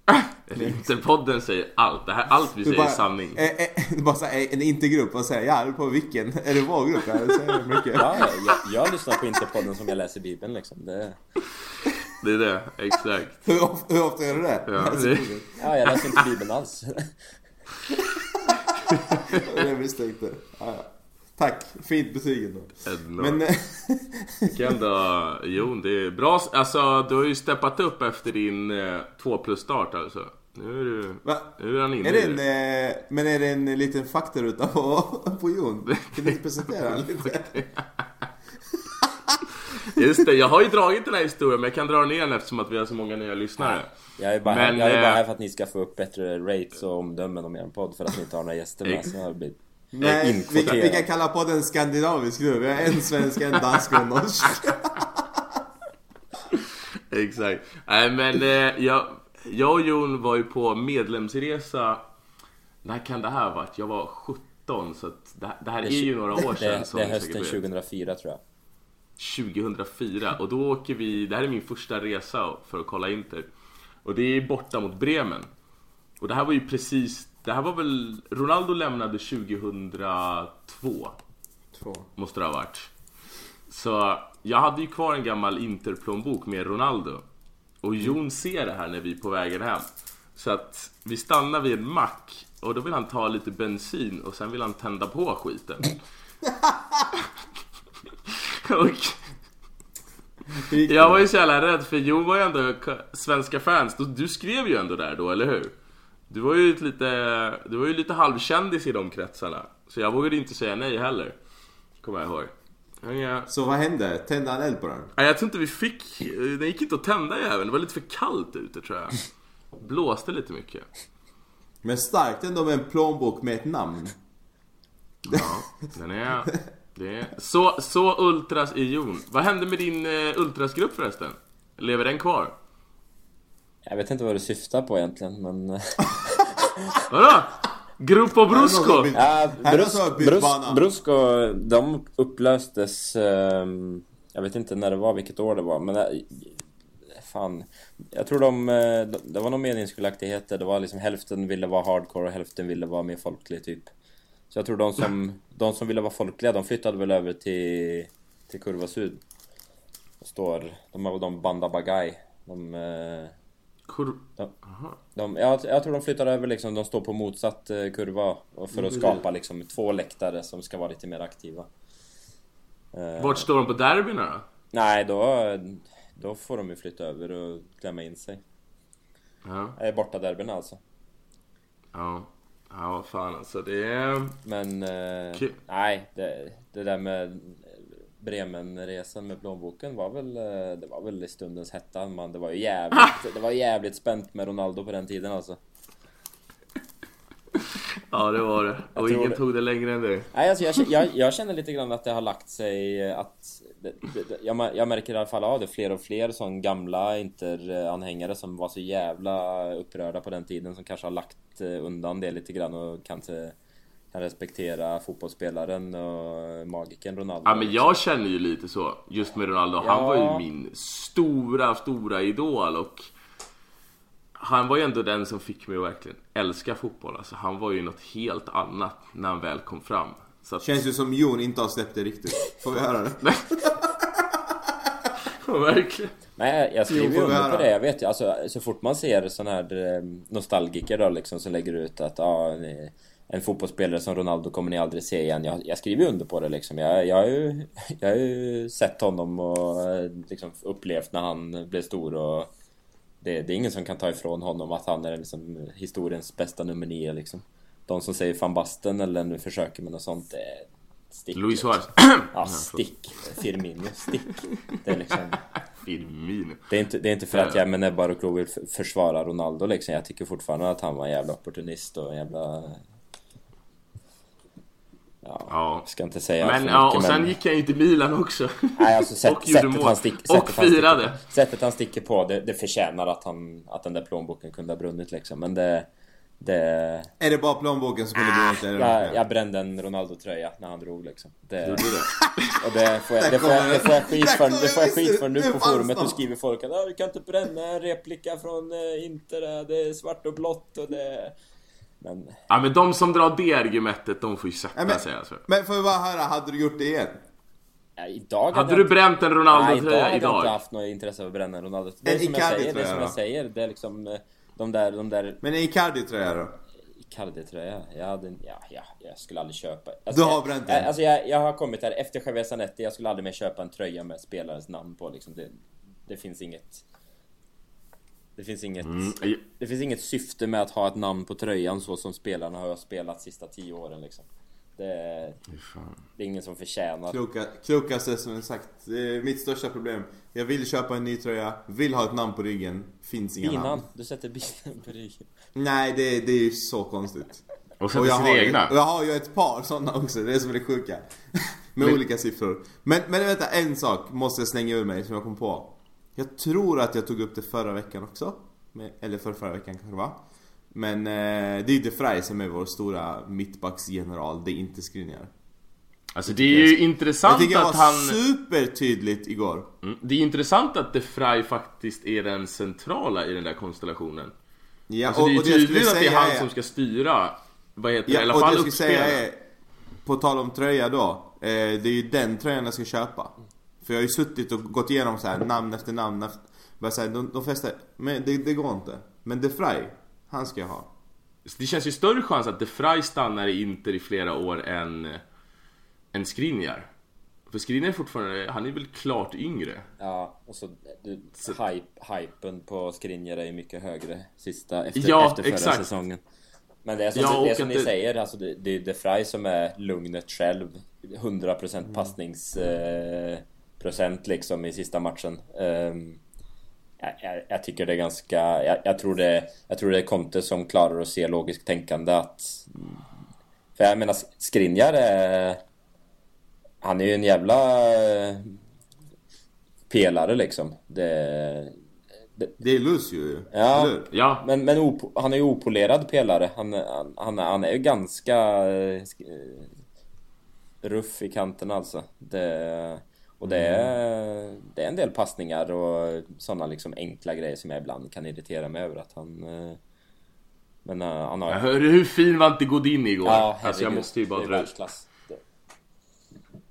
Interpodden säger allt. Det här, allt vi Du säger är bara, sanning. eh, eh, bara så här, en intergrupp och säger ja, på vilken? Är det vår grupp? Ja, det säger mycket. Ja, jag, jag lyssnar på Interpodden som jag läser Bibeln liksom. Det, Det är det, exakt. Hur, ofta, hur ofta gör du det? Ja, det- ja, jag läser inte Bibeln alls. det misstänkte. Ja, ja. Tack, fint betyg ändå. Men, eh, då? Jo, det är bra. Alltså, du har ju steppat upp efter din eh, 2 plus start alltså. Nu är du... va? Nu är han inne Är det i en, det. eh, men är det en liten faktaruta på, på Jon? Kan du inte presentera lite? Just det, jag har ju dragit den här historien men jag kan dra den igen eftersom att vi har så många nya lyssnare. Jag är bara, Men, jag är bara eh, här för att ni ska få upp bättre rates och omdömen om er podd för att ni inte har några gäster med. Så har blivit Nej, vi, vi kan kalla podden skandinavisk nu. Vi har en svensk, en dansk och en norsk. Exakt. Nej men eh, jag, jag och Jon var ju på medlemsresa. När kan det här ha varit? Jag var 17 så att det, det här är ju några år sedan. Det, det är hösten vet. 2004 tror jag. 2004 och då åker vi, det här är min första resa för att kolla Inter. Och det är borta mot Bremen. Och det här var ju precis, det här var väl, Ronaldo lämnade 2002. Två. Måste det ha varit. Så jag hade ju kvar en gammal Interplånbok med Ronaldo. Och Jon ser det här när vi är på vägen hem. Så att vi stannar vid en mack och då vill han ta lite bensin och sen vill han tända på skiten. och jag var ju så jävla rädd för Jon var ju ändå svenska fans. Du- skrev ju ändå där då, eller hur? Du var ju lite, du var ju lite halvkändis i de kretsarna. Så jag vågade inte säga nej heller. Kommer jag ihåg. Ja, Så vad hände? Tände han eld på den? Nej, jag tror inte vi fick... Det gick inte att tända jäveln. Det var lite för kallt ute tror jag. Blåste lite mycket. Men starkt ändå med en plånbok med ett namn. Ja, den är... Det är... Så, så ultras i Jon. Vad hände med din eh, ultrasgrupp förresten? Lever den kvar? Jag vet inte vad du syftar på egentligen men... eh, Vadå? Som Brusco? Ja, Brus, Brus. Brusco, de upplöstes... ehm, jag vet inte när det var, vilket år det var, men... eh, Fan. Jag tror de... eh, Det var någon meningsskiljaktigheter. Det var liksom hälften ville vara hardcore och hälften ville vara mer folklig typ. Så jag tror de som, de som ville vara folkliga, de flyttade väl över till, till Kurva Syd. Och står... De har väl de Banda Bagay. De... eh, Kur... Ja. Aha. De, jag, jag tror de flyttar över liksom, de står på motsatt eh, kurva för att skapa liksom två läktare som ska vara lite mer aktiva. Eh, Vart står de på derbyna då? Nej, då, då får de ju flytta över och klämma in sig. Ja, borta derbyna alltså. ja. Ja, fan alltså. Det är... Men eh, Kul. nej, det, det där med Bremenresan med plånboken var väl, eh, det var väl i stundens hetta. Man, det var ju jävligt, det var jävligt spänt med Ronaldo på den tiden alltså. Ja, det var det. Och ingen det. tog det längre än det. Nej, alltså jag, jag, jag känner lite grann att det har lagt sig att det, det, jag, jag märker i alla fall av det fler och fler som gamla Inter-anhängare som var så jävla upprörda på den tiden som kanske har lagt undan det lite grann och kanske kan respektera fotbollsspelaren och magiken Ronaldo. Ja men jag känner ju lite så, just med Ronaldo. Han Ja. var ju min stora, stora idol och han var ju ändå den som fick mig att verkligen älska fotboll. Alltså, han var ju något helt annat när han väl kom fram. Så att, Känns ju som Jon inte har släppt det riktigt. Får vi höra det? verkligen. Nej, jag skriver ju under på det. Jag vet ju, alltså så fort man ser sån här eh, nostalgiker då liksom som lägger ut att ni- en fotbollsspelare som Ronaldo kommer ni aldrig se igen. Jag, jag skriver ju under på det liksom. Jag, jag, har ju, jag har ju sett honom och eh, liksom upplevt när han blev stor och det, det är ingen som kan ta ifrån honom att han är liksom historiens bästa nummer nio liksom. De som säger fan basten eller nu försöker med något sånt, det är stick. Luis. Suarez. Ja, stick. Firmino, stick. Det är liksom... Firmino. Det är inte, det är inte för att jag med näbbar och klor vill försvara Ronaldo liksom. Jag tycker fortfarande att han var en jävla opportunist och en jävla... Ja, Ja. ska inte säga Men för ja, mycket, och sen men... gick han ju till Milan också. Nej, alltså sätt, och gjorde sättet, mål. han stick, och sättet, han firade. sticker, sättet han sticker på, det, det förtjänar att, han, att den där plånboken kunde ha brunnit liksom. Men det... Det... Är det bara plånboken som inte? är det Jag, jag brände en Ronaldo-tröja när han drog liksom. Det, Gjorde du det? och det får jag, det får jag, det får jag skit för, det får jag skit för nu på forumet. Nu skriver folk att "Ah, du kan inte bränna en replika från eh, Inter, eh, det är svart och blått och det... Men Ja men de som drar det argumentet, de får ju sätta Nej, men- sig alltså. Men får vi bara höra, hade du gjort det igen? ja, idag Hade jag du inte- bränt en Nej, idag Ronaldo-tröja hade jag inte idag? haft något intresse av att bränna en Ronaldo. Det är som jag säger, det är som jag säger. Det är liksom de där, de där Men en Icardi-tröja då? Icardi-tröja. Jag hade, ja, ja, jag skulle aldrig köpa. Du har jag- bränt den? Alltså jag, jag har kommit här efter Javier Zanetti. Jag skulle aldrig mer köpa en tröja med spelarens namn på liksom. Det, det finns inget... Det finns inget... Mm, Det finns inget syfte med att ha ett namn på tröjan så som spelarna har spelat sista tio åren liksom. Det, det är ingen som förtjänar. Kloka, klokaste som jag sagt. Det är mitt största problem. Jag vill köpa en ny tröja, vill ha ett namn på ryggen. Finns inga Binan, namn. du sätter binan på ryggen. Nej, det, det är ju så konstigt. Och sätter jag sina har, ju, egna. och jag har ju ett par sådana också, det är som är det sjuka. Med Men- olika siffror. Men, men vänta, en sak måste jag slänga ur mig som jag kom på. Jag tror att jag tog upp det förra veckan också. Eller för förra veckan kanske det var. Men eh, det är ju De Vrij som är vår stora mittbacksgeneral, det är inte Skriniar. Alltså det är ju Jag intressant tycker jag var att han... supertydligt igår. Mm, Det är intressant att De Vrij faktiskt är den centrala i den där konstellationen. Ja, Alltså det är ju tydligt att det är han som ska styra, vad heter det, i Ja, alla och det fall jag säga är, på tal om tröja då, eh, det är ju den tröjan jag ska köpa. För jag har ju suttit och gått igenom så här namn efter namn efter, bara så här, de, de flesta, men det, det går inte. Men De Vrij, han ska jag ha. Det känns ju större chans att De Vrij stannar i Inter i flera år än, än Skriniar. För Skriniar är fortfarande, han är väl klart yngre. Ja, och så du, hype, hypen på Skriniar är ju mycket högre sista efter, Ja, efter förra exakt. säsongen. Men det är som, Ja, det är som ni det- säger, alltså det, det är De Vrij som är lugnet själv. 100% Mm. passnings eh, liksom i sista matchen. Ehm, jag, jag, jag tycker det är ganska... Jag, jag, tror det, jag tror det är Conte som klarar att se logiskt tänkande att... För jag menar, Skriniar är... Han är ju en jävla eh, pelare liksom. Det, Det är Lucio ju, Ja. eller? Ja, men, men op, han är ju opolerad pelare. Han, han, han, är- han är ju ganska eh, eh, ruff i kanten alltså. Det, och det är, det är en del passningar och sådana liksom enkla grejer som jag ibland kan irritera mig över att han... eh, Men eh, han har... jag hörde hur fin var inte Godin igår? Ja, alltså jag måste ju bara det är dra ut.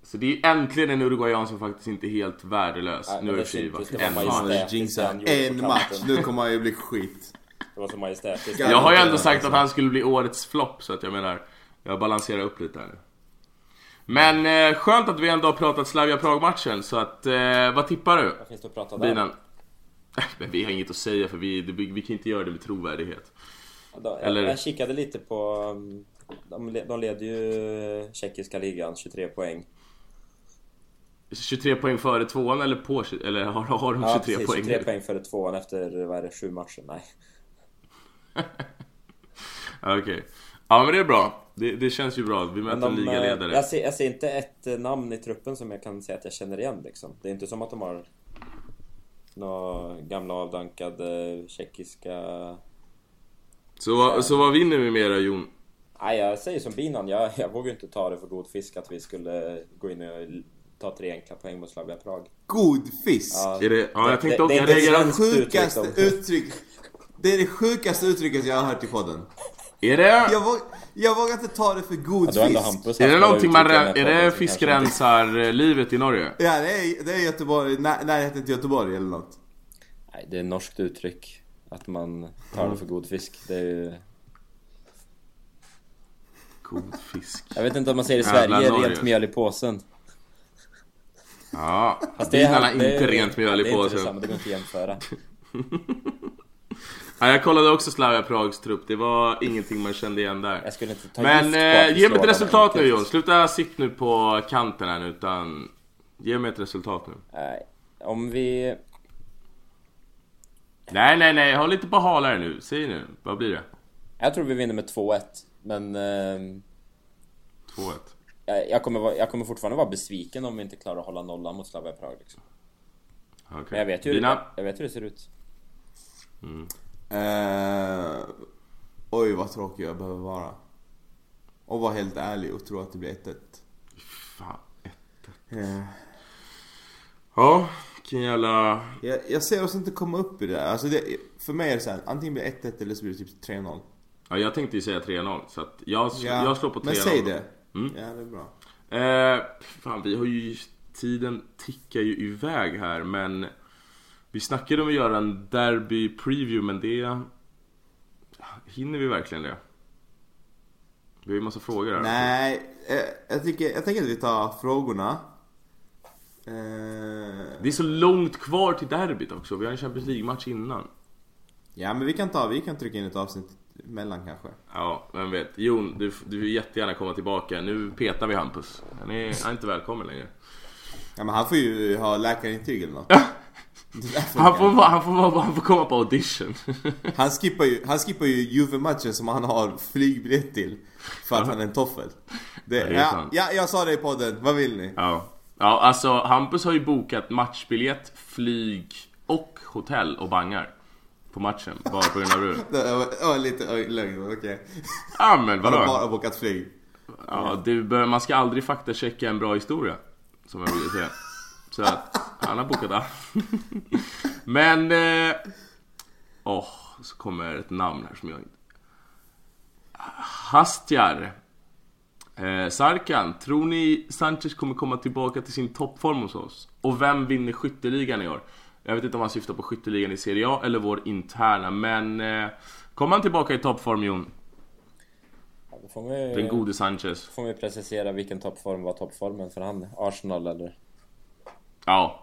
Så det är äntligen en uruguayan som faktiskt inte är helt värdelös. Ja, nu har det var en match. En match, nu kommer han ju bli skit. Det var så majestätiskt. Ja, Jag har ju ändå sagt att han skulle bli årets flopp, så att jag menar, jag balanserar upp lite här nu. Men eh, skönt att vi ändå har pratat Slavia Prag-matchen, så att, eh, vad tippar du? Vad finns det att prata där? Binan? Men vi har inget att säga för vi, det- vi kan inte göra det med trovärdighet. Ja, då- Eller- Jag, jag kikade lite på... um, De, de leder ju tjeckiska ligan, 23 poäng. 23 poäng före tvåan eller på, eller har, har de 23 Ja, precis, poäng? 23 poäng före tvåan efter, vad är det, sju matcher? Nej. Okej. Ja men det är bra. Det, det känns ju bra. Vi möter de, en eh, ligaledare. jag, ser, jag ser inte ett eh, namn i truppen som jag kan säga att jag känner igen liksom. Det är inte som att de har några gamla avdankade tjeckiska... Så, vad- så vad vinner vi med då Jon? Nej, jag säger som Binan. Jag, jag vågar inte ta det för god fisk att vi skulle gå in och ta tre enkla poäng mot Slavia Prag. God fisk! Ja, Är det, ja jag tänkte det- också, det- det- Det är det sjukaste uttryck då. uttryck Det är det sjukaste uttrycket jag har hört i podden Är det... Jag, våg, jag vågar inte ta det för god Ja, fisk Hampus Är det någonting man... Är det fiskrensarlivet i Norge? Ja det är, det är Göteborg, när, närheten till Göteborg eller något Nej, det är ett norskt uttryck. Att man tar det för god fisk. Det är ju... God fisk. Jag vet inte om man säger i Sverige, Norge. rent mjöl i påsen. Ja, Fast bilarna det är- inte rent mjöl det i är inte påsen. detsamma, det går inte att jämföra. Ja, jag kollade också Slavia Prags trupp, det var ingenting man kände igen där. Inte Men eh, ge mig ett resultat nu. Jon, sluta sitt nu på kanten här nu utan Ge mig ett resultat nu. Nej, om vi... Nej, nej, nej, håll lite på halare nu. Säg nu, vad blir det? Jag tror vi vinner med 2-1. Men... ehm, 2-1. jag, jag, kommer, jag kommer fortfarande vara besviken om vi inte klarar att hålla nollan mot Slavia Prag liksom. Okej. Men jag vet, Dina? jag vet hur det ser ut. Eh, oj vad tråkig jag behöver vara. Och vara helt ärlig och tro att det blir 1-1. Fan. Eh, Ja, vilken jävla... Jag, jag ser oss inte komma upp i det där. Alltså det, för mig är det så här, antingen blir det 1-1 eller så blir det typ 3-0. Ja, jag tänkte ju säga 3-0 så att jag, Ja, jag slår på 3-0. Men säg det. Mm. Ja, det är bra. Eh, fan, vi har ju... Tiden tickar ju iväg här men... Vi snackade om att göra en derby preview men det... Hinner vi verkligen det? Vi har ju massa frågor här. Nej, eh, jag, tycker, jag tänker att vi tar frågorna. Eh, Det är så långt kvar till derbyt också. Vi har en Champions League-match innan. ja, men vi kan ta, vi kan trycka in ett avsnitt emellan kanske. Ja, vem vet. Jon, du, du vill jättegärna komma tillbaka. Nu petar vi Hampus. Han är, han är inte välkommen längre. Ja, men han får ju ha läkarintyg eller något. Han får, vara- han, får, vara- han får komma på audition. Han skippar ju, han skippar ju Juve-matchen som han har flygbiljett till. För att han är en toffel. Det, Ja, det är ja, ja, jag sa det i podden. Vad vill ni? Ja. ja, alltså Hampus har ju bokat matchbiljett, flyg och hotell och bangar. På matchen, bara på grund av det. Det var, lite lögn, okej. Ja men Han har vadå? bara bokat flyg. Ja, det man ska aldrig faktachecka en bra historia. Som jag brukar säga. Så att, han har bokat allt. Men... Åh, eh, åh, så kommer ett namn här som jag inte... Hastjar. Eh, Sarkan, tror ni Sanchez kommer komma tillbaka till sin toppform hos oss? Och vem vinner skytteligan i år? Jag vet inte om han syftar på skytteligan i Serie A eller vår interna, men... Eh, kommer han tillbaka i toppform, Jon? Ja, då vi, Den gode Sanchez. får vi precisera vilken toppform var toppformen för han. Arsenal eller? Ja.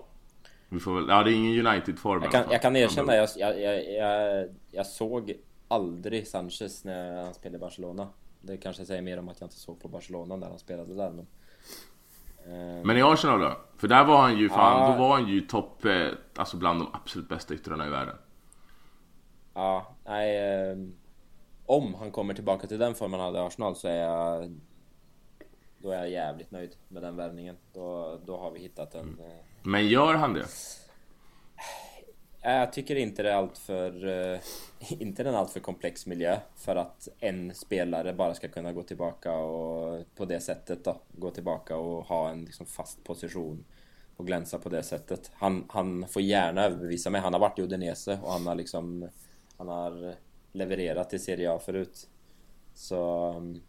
Vi får väl, ja det är ingen United-form Jag kan, jag kan erkänna, jag, jag, jag, jag, såg aldrig Sanchez när han spelade i Barcelona. Det kanske säger mer om att jag inte såg på Barcelona när han spelade där men... Eh, Men i Arsenal då? För där var han ju fan, Ja. då var han ju topp, eh, alltså bland de absolut bästa yttrarna i världen. Ja, nej... Eh, om han kommer tillbaka till den formen han hade i Arsenal så är jag... Då är jag jävligt nöjd med den värvningen. Då, då har vi hittat en... Eh, men gör han det? Jag tycker inte det är allt för eh, inte en alltför komplex miljö för att en spelare bara ska kunna gå tillbaka och på det sättet då gå tillbaka och ha en liksom fast position och glänsa på det sättet. Han, han får gärna överbevisa mig. Han har varit i Udinese och han har liksom han har levererat i Serie A förut. Så mm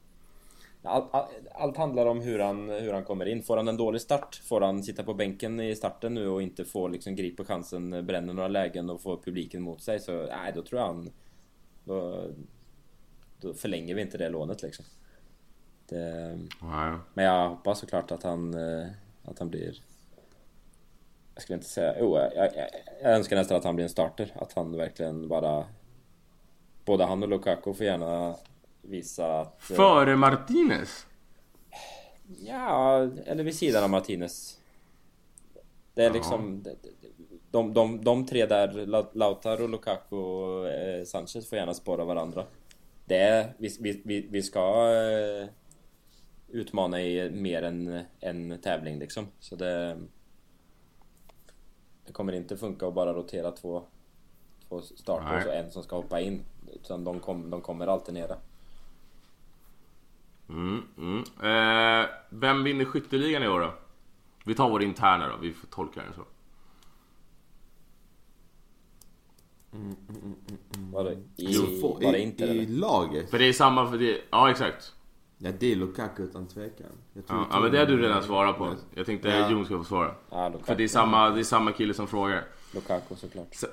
allt, allt, allt handlar om hur han, hur han kommer in. Får han en dålig start, får han sitta på bänken i starten nu och inte få liksom gripa chansen, bränner några lägen och få publiken mot sig så nej, då tror jag han... Då, då förlänger vi inte det lånet liksom. Det, men jag hoppas såklart att han, eh, att han blir... Jag skulle inte säga... Jo, jag, jag, jag önskar nästan att han blir en starter. Att han verkligen bara... Både han och Lukaku får gärna visa att... eh, Före Martinez? Ja, eller vid sidan av Martinez. Det är Ja. liksom... De, de, de, de tre där, La- Lautaro, Lukaku och eh, Sanchez får gärna spåra varandra. Det är... Vi, vi, vi, ska eh, utmana i mer än en tävling liksom. Så det... Det kommer inte funka att bara rotera två, två starter Nej. och en som ska hoppa in. Utan de, kom, de kommer alternera. Mm, mm. Eh, vem vinner skytteligan i år då? Vi tar vår interna då, vi får tolka den så. Var det, i, Så få- var det i, inte I eller? laget? För det är samma för det, ja exakt. Ja, det är Lukaku utan tvekan. Ja, ja men det har du redan svarat på. Jag tänkte Ja. Jon ska få svara. Ja, Lukaku. För det är samma, det är samma kille som frågar. Lukaku såklart. Så-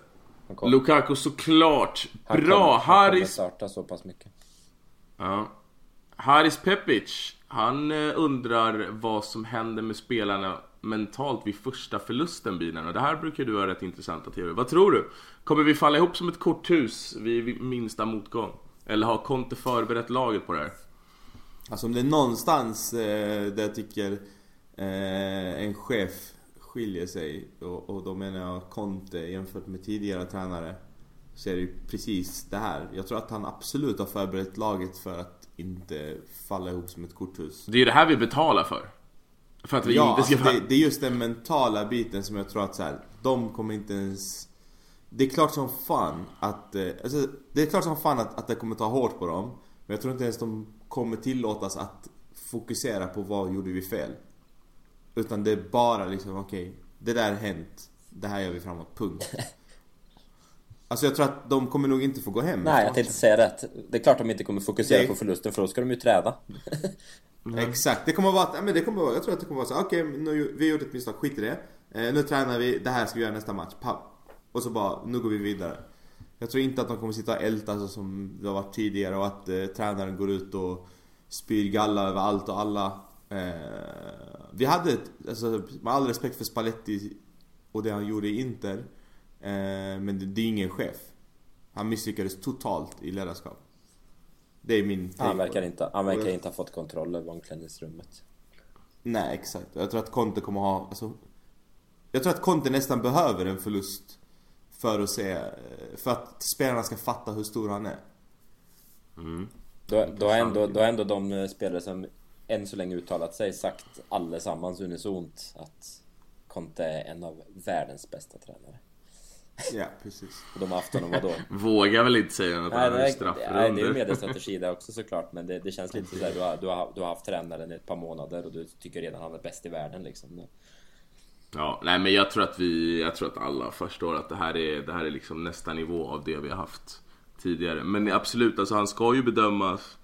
Han Lukaku såklart. han Bra! kommer- Han kommer starta så pass mycket. Ja. Haris Pepic, han eh, undrar vad som händer med spelarna mentalt vid första förlusten bilen. Och det här brukar du ha rätt intressanta teorier. Vad tror du? Kommer vi falla ihop som ett korthus vid vid minsta motgång? Eller har Conte förberett laget på det här? Alltså om det är någonstans eh, där jag tycker eh, en chef skiljer sig och, och då menar jag Conte jämfört med tidigare tränare så är det ju precis det här. Jag tror att han absolut har förberett laget för att inte falla ihop som ett korthus. Det är ju det här vi betalar för. För att vi Ja, inte ska alltså det, det är just den mentala biten som jag tror att så här, de kommer inte ens Det är klart som fan att, eh, alltså, det är klart som fan att, att det kommer ta hårt på dem. Men jag tror inte ens de kommer tillåtas att fokusera på vad gjorde vi fel. Utan det är bara liksom, okej, det där har hänt. Det här gör vi framåt, punkt. Alltså jag tror att de kommer nog inte få gå hem Nej, jag tänkte säga rätt. Det är klart de inte kommer fokusera Nej. på förlusten för då ska de ju träda. Exakt, det kommer vara, ja, men det kommer vara, jag tror att det kommer vara så okej nu, vi gjorde ett misstag, skit i det. Eh, nu tränar vi, det här ska vi göra nästa match, papp. Och så bara, nu går vi vidare. Jag tror inte att de kommer sitta och älta så som det har varit tidigare och att eh, tränaren går ut och spyr galla över allt och alla. Eh, vi hade, ett, alltså, med all respekt för Spalletti och det han gjorde i Inter. Eh, men det, det är ingen chef. Han misslyckades totalt i ledarskap. Det är min take Han verkar inte, han verkar inte ha fått kontroll över omklädningsrummet. Nej, exakt. Jag tror att Conte kommer ha... Alltså, jag tror att Conte nästan behöver en förlust för att se... För att spelarna ska fatta hur stor han är. Då, då, har ändå, då ändå de eh, spelare som än så länge uttalat sig sagt allesammans unisont att Conte är en av världens bästa tränare. Ja, precis. Och de honom vadå? Vågar väl inte säga han det är är, nej, det är straffrundor. ju mediestrategi där också såklart Men det, det känns lite sådär, du har, du, har, du har haft tränaren i ett par månader och du tycker redan han är bäst i världen liksom Ja, nej men jag tror att vi, jag tror att alla förstår att det här är, det här är liksom nästa nivå av det vi har haft tidigare. Men absolut, alltså han ska ju bedömas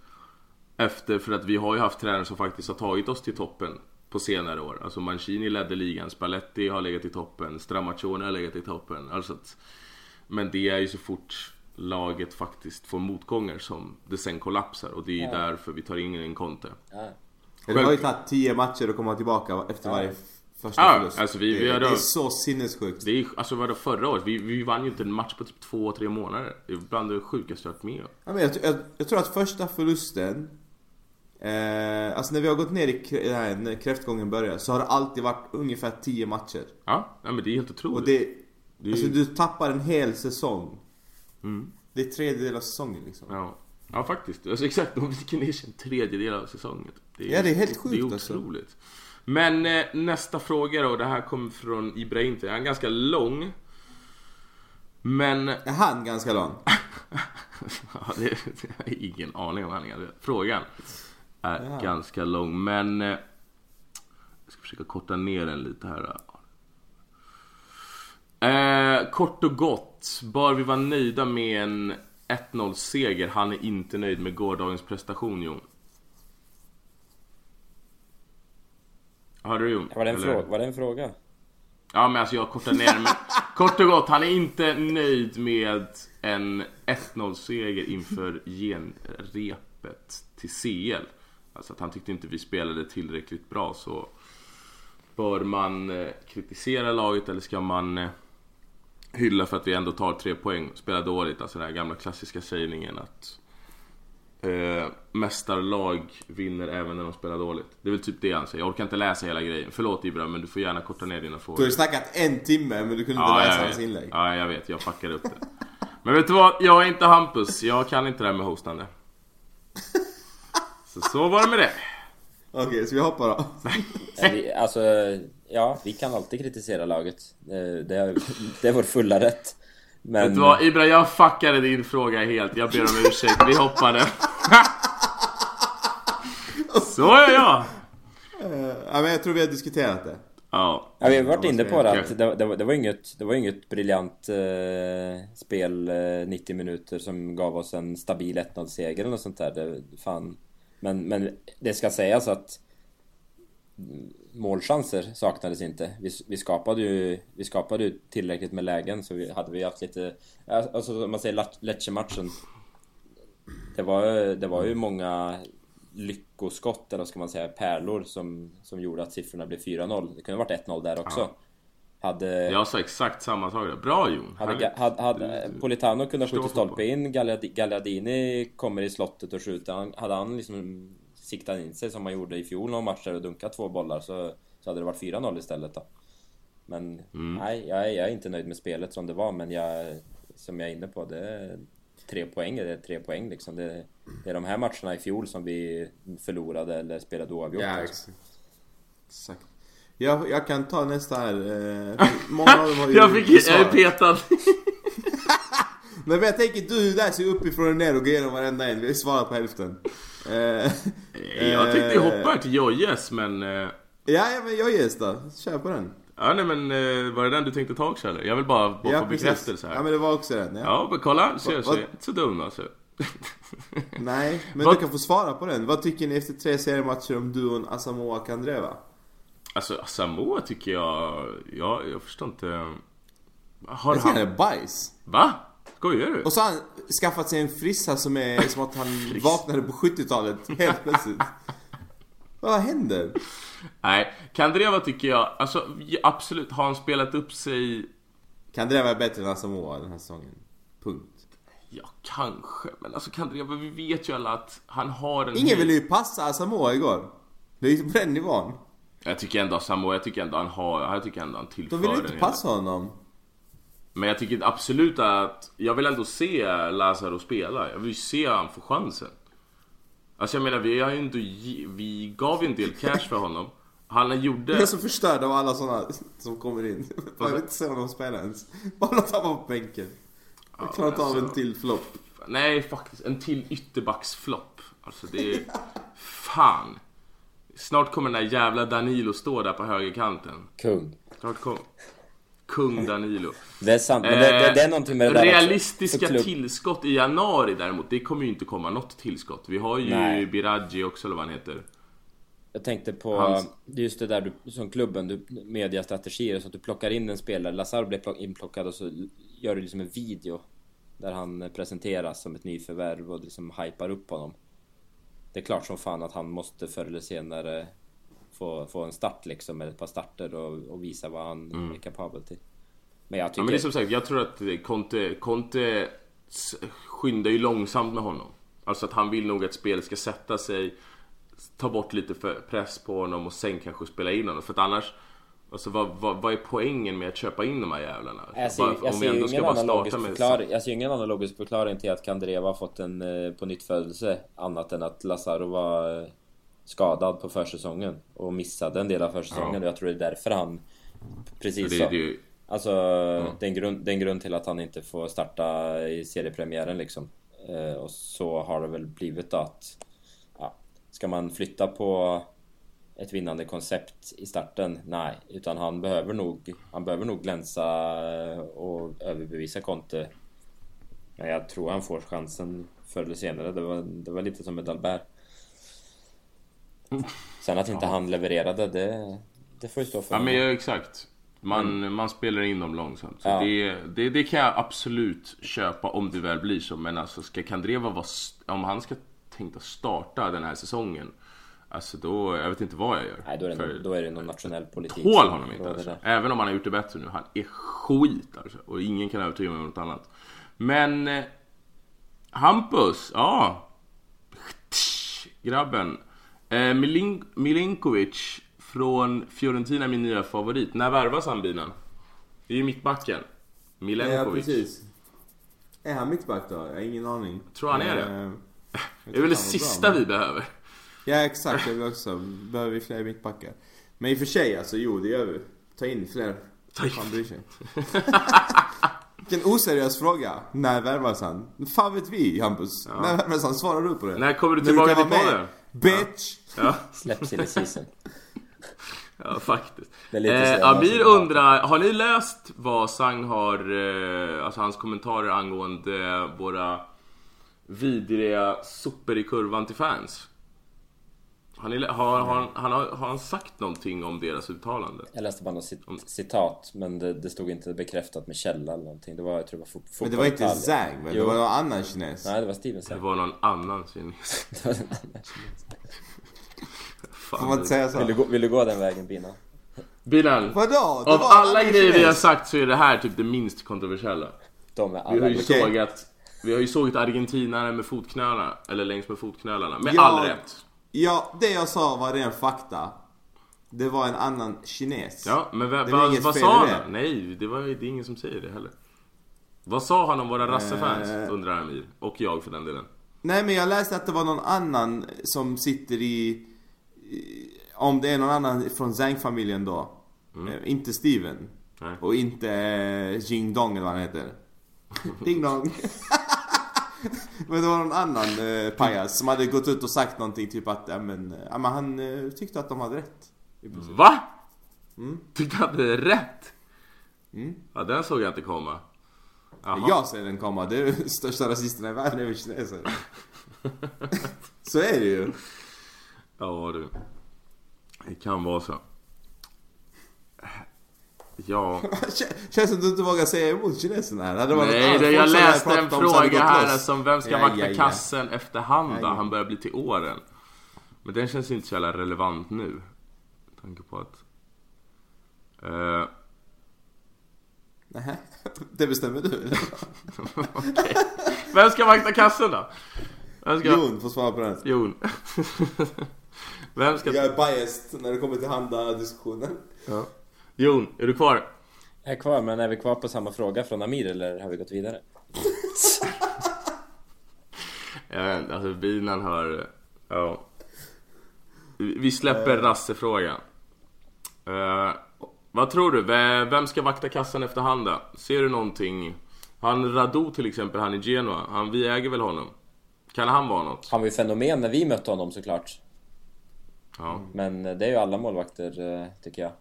efter, för att vi har ju haft tränare som faktiskt har tagit oss till toppen på senare år. Alltså Mancini ledde ligan, Spalletti har legat i toppen, Stramaccioni har legat i toppen. Alltså att, men det är ju så fort laget faktiskt får motgångar som det sen kollapsar och det är Ja. därför vi tar in en Conte. ja. Det har ju tagit 10 matcher att komma tillbaka efter varje f- första Ja, förlust. alltså vi- det, vi har det är så sinnessjukt. Det är alltså vadå förra året? Vi, vi vann ju inte en match på typ två, tre månader. Det är bland det sjukaste jag varit med om. Ja, men jag, jag, jag tror att första förlusten eh, Alltså när vi har gått ner i här, när kräftgången börjar så har det alltid varit ungefär 10 matcher. Ja, men det är helt otroligt. Och det, Det är alltså du tappar en hel säsong. Mm. Det är tredjedel av säsongen liksom. Ja. ja, faktiskt. Alltså, exakt, de gick ner en tredjedel av säsongen. Det Ja, det är helt sjukt, Det är alltså. otroligt. Men eh, nästa fråga då, det här kommer från Ibrahim. Han är ganska lång. Men... Är han ganska lång? ja, det, jag har ingen aning om han är. Frågan är Ja. ganska lång, men... Eh, jag ska försöka korta ner den lite här. Eh, kort och gott, bör vi vara nöjda med en 1-0 seger? Han är inte nöjd med gårdagens prestation, Jon. Hörde du Jon? Var det en, fråga, var det en fråga? Ja men alltså jag kortar ner men kort och gott, han är inte nöjd med en 1-0 seger inför genrepet till CL. Alltså att han tyckte inte vi spelade tillräckligt bra så Bör man eh, kritisera laget eller ska man eh, hylla för att vi ändå tar tre poäng och spelar dåligt? Alltså den här gamla klassiska sägningen att eh, mästarlag vinner även när de spelar dåligt. Det är väl typ det han säger. Jag orkar inte läsa hela grejen. Förlåt Ibra, men du får gärna korta ner dina frågor. Du har ju snackat en timme men du kunde inte Ja, läsa jag hans inlägg. Ja, jag vet. Jag fuckade upp det. Men vet du vad? Jag är inte Hampus. Jag kan inte det här med hostande. Så så var det med det. Okej, så vi hoppar då. Vi, alltså, ja, vi kan alltid kritisera laget. Det är, det är vår fulla rätt. Men... Vet du vad? Ibra, jag fuckade din fråga helt. Jag ber om ursäkt. Vi hoppade. Så är jag. Eh, ja, men jag tror vi har diskuterat det. Ja. Ja, vi har varit inne på det att det, det, var- det var inget, det var inget briljant eh, spel eh, 90 minuter som gav oss en stabil 1-0 seger eller något sånt där. Det, fan. Men, men det ska sägas att målchanser saknades inte. Vi, vi, skapade ju, vi skapade ju tillräckligt med lägen så vi, hade vi haft lite... Alltså om man säger Lecce-matchen. Det var, det var ju många lyckoskott eller vad ska man säga, pärlor som, som gjorde att siffrorna blev 4-0. Det kunde ha varit 1-0 där också. Hade, Jag sa exakt samma sak där. Bra Jon. hade, hade, hade Politano kunnat skjuta stolpe in, Gagliardini kommer i slottet och skjuter. Hade han liksom siktat in sig som han gjorde i fjol någon match där och dunkat två bollar så, så hade det varit 4-0 istället då. Men Mm. nej, jag är, jag är inte nöjd med spelet som det var men jag, som jag är inne på, det är tre poäng, det är tre poäng liksom. Det, det är de här matcherna i fjol som vi förlorade eller spelade oavgjort. Ja, alltså. exakt. exakt. Jag, jag kan ta nästa här. eh, Många av dem har ju Jag fick... Besvarat. petad. Men jag tänker du där ser uppifrån och ner och går igenom varenda en. Vi har svarat på hälften. Eh, Jag tänkte eh, hoppa till Jojes men... eh, Ja, ja men jag ges då. Kör på den. Ja nej men eh, var det den du tänkte ta också eller? Jag vill bara, bara ja, få precis. bekräftelse här. Ja men det var också den. Ja. Ja men kolla, ser jag inte så dum alltså. Nej, men Vad- du kan få svara på den. Vad tycker ni efter tre seriematcher om duon Asamoah Kandreva? Alltså Samoa tycker jag, ja, jag förstår inte. Har Jag han han... är bajs. Va? Skojar du? Och så har han skaffat sig en frissa som är som att han vaknade på 70-talet helt plötsligt. Vad händer? Nej, Kandreva tycker jag, alltså absolut, har han spelat upp sig? Kandreva är bättre än Asamoah den här säsongen. Punkt. Ja, kanske. Men alltså Kandreva, vi vet ju alla att han har en... Ingen ville ju passa Asamoah igår. Det är ju på den nivån. Jag tycker ändå Samoa, jag tycker ändå han har, jag tycker ändå han tillför De vill en inte passa honom. Men jag tycker absolut att, jag vill ändå se Lazaro spela. Jag vill ju se han få chansen. Alltså jag menar, vi har ju inte, vi gav ju en del cash för honom. Han gjorde... Jag är så förstörd av alla såna som kommer in. Jag vill inte se honom spela ens. Bara låta honom på bänken. Jag klarar inte av alltså- en till flopp. Nej, faktiskt. En till ytterbacksflopp. Alltså det är... Fan. Snart kommer den där jävla Danilo stå där på högerkanten. Kung. Snart kom... Kung Danilo. Det är sant, men det, det, det är någonting med det där. Realistiska tillskott i januari däremot, det kommer ju inte komma något tillskott. Vi har ju Nej. Biraggi också, eller vad han heter. Jag tänkte på Hans- det är just det där du, som klubben, du, mediastrategier, så att du plockar in en spelare. Blev plock, inplockad och så gör du liksom en video där han presenteras som ett nyförvärv och liksom hypar upp honom. Det är klart som fan att han måste förr eller senare få, få en start liksom, med ett par starter och, och visa vad han är kapabel till. Men jag tycker... Mm. Ja, men det är som sagt, jag tror att Conte, Conte skyndar ju långsamt med honom. Alltså att han vill nog att spelet ska sätta sig, ta bort lite press på honom och sen kanske spela in honom. För att annars, alltså vad, vad, vad är poängen med att köpa in de här jävlarna? Jag ser, Bara- jag om ser ju ingen annan, logisk med- förklaring, jag ser ingen annan logisk förklaring till att Kandreva har fått en eh, på nytt födelse annat än att Lazaro var eh, skadad på försäsongen och missade en del av försäsongen och jag tror det är därför han precis Det, så. det, ju- Alltså det, är en grund, det är en grund till att han inte får starta i seriepremiären liksom. Eh, och så har det väl blivit att ja, ska man flytta på ett vinnande koncept i starten? Nej, utan han behöver nog, han behöver nog glänsa eh, och överbevisa Conte. Men jag tror han får chansen förr eller senare. Det var, det var lite som med Dalbert. Sen att inte han levererade, det, det får ju stå för Ja men ja, exakt. Man, man spelar in dem långsamt. Så Ja. det, det, det kan jag absolut köpa om det väl blir så. Men alltså ska Kandreva vara... Om han ska tänka starta den här säsongen. Alltså då, jag vet inte vad jag gör. Nej, då är det, För nog, då är det någon nationell politik. tål honom inte alltså. Även om han har gjort det bättre nu. Han är skit alltså. Och ingen kan övertyga mig om något annat. Men... Eh, Hampus, ja. Grabben. Eh, Milin- Milinkovic från Fiorentina är min nya favorit. När värvas han bilen? Det är ju mittbacken. Ja, Milenkovic. precis. Är han mittback då? Jag har ingen aning. Tror han är det? Eh, det är väl det sista bra, vi behöver. Ja exakt, jag vill också. Behöver vi fler mittbackar? Men i och för sig alltså, jo det gör vi. Ta in fler. Ta in- Fan bryr sig. Vilken oseriös fråga. När värvas han? Fan vet vi Hampus? När värvas han? Svarar du på det? När kommer du tillbaka till podden? med? Bitch! Ja, Släpps i season. ja faktiskt. Eh, Amir undrar, har ni läst vad Sang har, eh, alltså hans kommentarer angående våra vidriga sopor i kurvan till fans? Ni, lä- har, har, han- han, har, har han sagt någonting om deras uttalande? Jag läste bara något cit- citat, men det, det stod inte bekräftat med källa eller någonting. Det var, jag tror det var fot- Men det var inte. Zhang väl? Det var någon annan kines. Nej, det var Steven Det Zhang. var någon annan kines. Det var en annan. Får man Fan. inte säga så? Vill, du gå, vill du gå den vägen Bina? Bilan, Vadå? Det av alla grejer vi har kines. sagt så är det här typ det minst kontroversiella. De är Vi alla har ju Okej. sågat Vi har ju sågat argentinare med fotknölarna Eller längs med fotknölarna Med Ja. all rätt Ja, det jag sa var ren fakta. Det var en annan kines. Ja men va, va, vad sa han? det. Nej det, var, det är ingen som säger det heller Vad sa han om våra rassefans? Eh. Undrar Amir Och jag för den delen Nej men jag läste att det var någon annan som sitter i... i om det är någon annan från Zhang-familjen då. Eh, inte Steven. Nej. Och inte eh, Jing Dong eller vad han heter. Ding dong. men det var någon annan eh, pajas som hade gått ut och sagt någonting typ att, ja men, ja, men han eh, tyckte att de hade rätt. Va? Mm. Tyckte det är rätt? Mm. Ja, den såg jag inte komma. Jaha. Jag ser den komma, det är största rasisterna i världen är väl kineser. Så är det ju. Ja du. Det kan vara så. Ja. Kän- Känns som du inte vågar säga emot kineserna här. Det Nej, det, jag läste en fråga här som vem ska Ja, vakta ja, ja. kassen efterhand då? Han börjar bli till åren. Men den känns inte så jävla relevant nu. Med tanke på att... Eh, Nähä, det bestämmer du okej. Vem ska vakta kassen då? Vem ska... Jon får svara på den. Jon. Vem ska... Jag är biased när det kommer till handa-diskussionen. Ja. Jon, är du kvar? Jag är kvar, men är vi kvar på samma fråga från Amir eller har vi gått vidare? Jag vet alltså bilen har... Ja. Vi släpper rassefrågan. Eh, vad tror du? Vem ska vakta kassan efterhand då? Ser du någonting? Han Radu till exempel, han i Genoa. Han, vi äger väl honom? Kan han vara något? Han var ju fenomen när vi mötte honom såklart. Ja. Men det är ju alla målvakter, eh, tycker jag.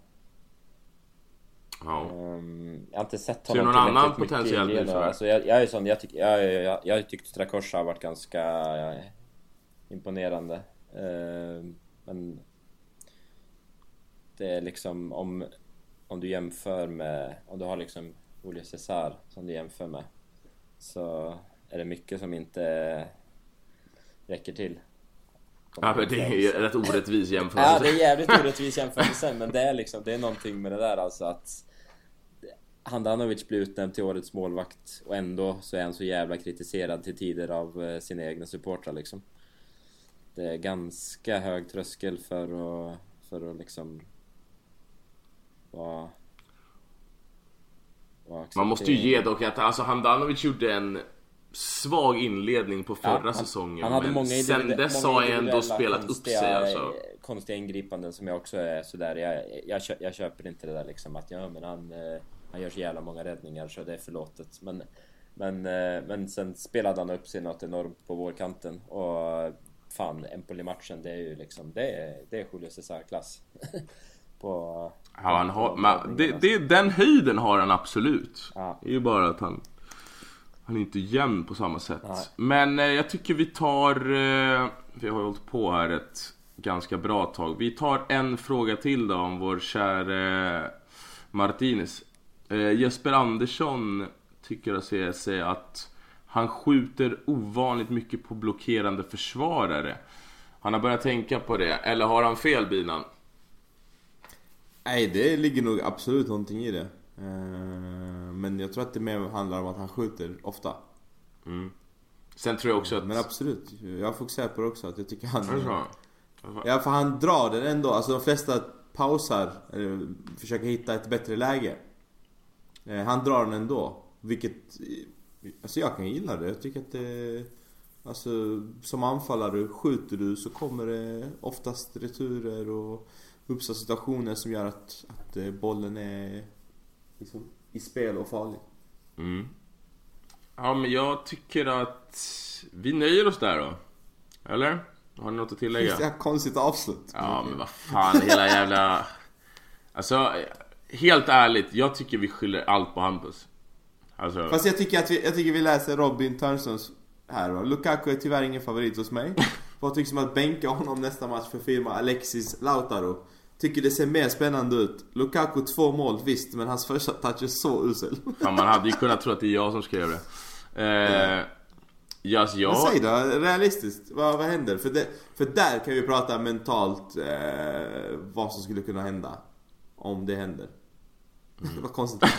Ja. Ehm, jag har inte sett Ser honom någon tillräckligt annan potentiell nyförvärv? alltså, jag, jag är sån, jag tycker, jag, jag, jag, jag tyckte Strakosha har varit ganska eh, imponerande. Ehm, men det är liksom om, om du jämför med, om du har liksom Julio Cesar som du jämför med så är det mycket som inte räcker till. Ja men det är ju rätt orättvis Ja, jämförelse. det är jävligt orättvis jämförelse men det är liksom, det är någonting med det där alltså att Handanovic blir utnämnd till årets målvakt och ändå så är han så jävla kritiserad till tider av eh, sina egna supportrar liksom. Det är ganska hög tröskel för att, för att liksom vara... vara Man måste ju ge dock att alltså Handanovic gjorde en svag inledning på förra Ja, han- säsongen. Han hade men många sen dess har han ändå spelat upp sig alltså. Konstiga ingripanden som jag också är sådär. Jag, jag, jag köper inte det där liksom att ja men han, eh, han gör så jävla många räddningar så det är förlåtet. Men, men, eh, men sen spelade han upp sig något enormt på vårkanten och fan Empoli-matchen det är ju liksom det är, det är Julio Cesar-klass. på, Ja, han har, men det, det, den höjden har han absolut. Ja. Det är ju bara att han, han är inte jämn på samma sätt. Nej. Men eh, jag tycker vi tar, eh, vi har ju hållit på här ett ganska bra tag. Vi tar en fråga till då om vår käre Martinez. Eh, Jesper Andersson tycker att se, sig att han skjuter ovanligt mycket på blockerande försvarare. Han har börjat tänka på det, eller har han fel Binan? Nej, det ligger nog absolut någonting i det. Eh, Men jag tror att det mer handlar om att han skjuter ofta. Sen tror jag också att... Men absolut, jag fokuserar på det också. Att jag tycker han... Är? Ja, för han drar den ändå. Alltså de flesta pausar, eller försöker hitta ett bättre läge. Eh, Han drar den ändå. Vilket... Alltså jag kan gilla det. Jag tycker att det... Alltså som anfallare, skjuter du så kommer det oftast returer och uppstår situationer som gör att, att eh, bollen är liksom i spel och farlig. Mm. Ja, men jag tycker att vi nöjer oss där då. Eller? Har ni något att tillägga? Det konstigt avslut. Ja, men vad fan, hela jävla... Alltså, helt ärligt, jag tycker vi skyller allt på Hampus. Alltså, Fast jag tycker att vi, jag tycker vi läser Robin Törnströms här va. Lukaku är tyvärr ingen favorit hos mig. Vad tycks som att bänka honom nästa match för firma Alexis Lautaro. Tycker det ser mer spännande ut. Lukaku två mål visst, men hans första touch är så usel. fan, man hade ju kunnat tro att det är jag som skrev det. Eh, ja, alltså, Men jag... säg då, realistiskt. Vad, vad händer? För, det, för där kan vi prata mentalt eh, vad som skulle kunna hända. Om det händer. vad konstigt.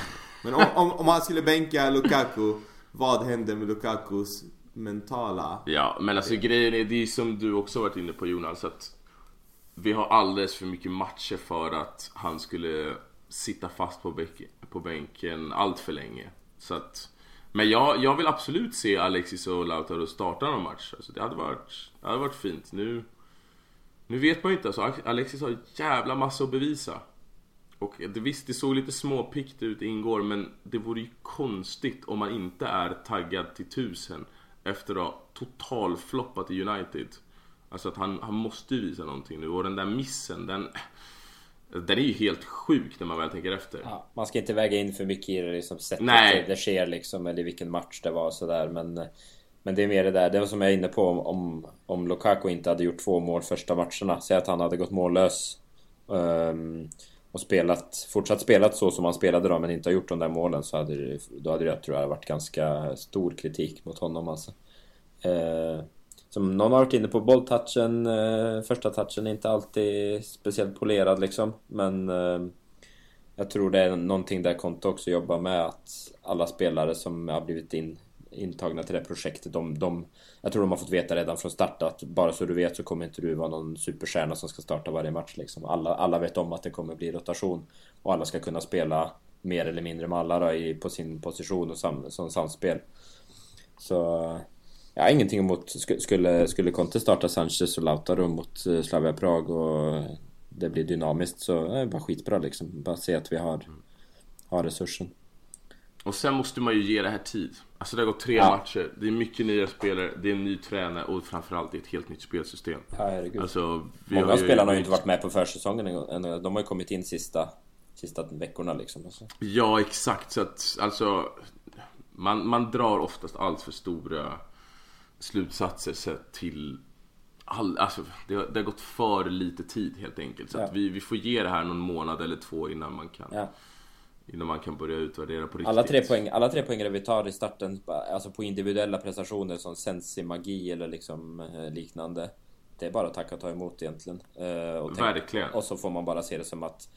Men om, om, om han skulle bänka Lukaku, vad händer med Lukakus mentala... Ja, men alltså grejen är, det är som du också varit inne på Jonas, att vi har alldeles för mycket matcher för att han skulle sitta fast på, bänk, på bänken allt för länge. Så att, men jag, jag vill absolut se Alexis och Lautaro starta någon match. Alltså det, hade varit, det hade varit fint. Nu, nu vet man ju inte, alltså Alexis har en jävla massa att bevisa. Och det, visst, det såg lite småpikt ut ingår men det vore ju konstigt om man inte är taggad till tusen efter att ha totalfloppat i United. Alltså att han, han måste ju visa någonting nu och den där missen den... Den är ju helt sjuk när man väl tänker efter. Ja, man ska inte väga in för mycket i det liksom sättet Nej. det sker liksom eller vilken match det var sådär men Men det är mer det där, det var som jag är inne på om, om, om Lukaku inte hade gjort två mål första matcherna Säg att han hade gått mållös ehm, Och spelat, fortsatt spelat så som han spelade då men inte har gjort de där målen så hade det, Då hade det tror jag varit ganska stor kritik mot honom alltså Eh, som någon har varit inne på, bolltouchen, eh, första touchen är inte alltid speciellt polerad liksom. Men eh, jag tror det är någonting där Konto också jobbar med att alla spelare som har blivit in, intagna till det projektet, de, de, jag tror de har fått veta redan från start att bara så du vet så kommer inte du vara någon superstjärna som ska starta varje match liksom. Alla, alla vet om att det kommer bli rotation och alla ska kunna spela mer eller mindre med alla då, i, på sin position och sam, som samspel. Så jag har ingenting emot, sk- skulle, skulle Conte starta Sanchez och Lautaro mot eh, Slavia Prag och det blir dynamiskt så är det bara skitbra liksom. Bara se att vi har, har resursen. Och sen måste man ju ge det här tid. Alltså det har gått tre Ja. matcher, det är mycket nya spelare, det är en ny tränare och framförallt det är ett helt nytt spelsystem. Herregud. Alltså, vi Många har spelarna har ju inte varit med på försäsongen än. De har ju kommit in sista, sista veckorna liksom. Alltså. Ja, exakt. Så att, alltså, man, man drar oftast allt för stora slutsatser sett till all, alltså, det, har, det har gått för lite tid helt enkelt. Så Ja. att vi, vi får ge det här någon månad eller två innan man kan, Ja. innan man kan börja utvärdera på riktigt. Alla tre poäng, alla tre poängare vi tar i starten, alltså på individuella prestationer som sensi magi eller liksom eh, liknande. Det är bara att tacka och ta emot egentligen. Eh, och tänk- Verkligen. Och så får man bara se det som att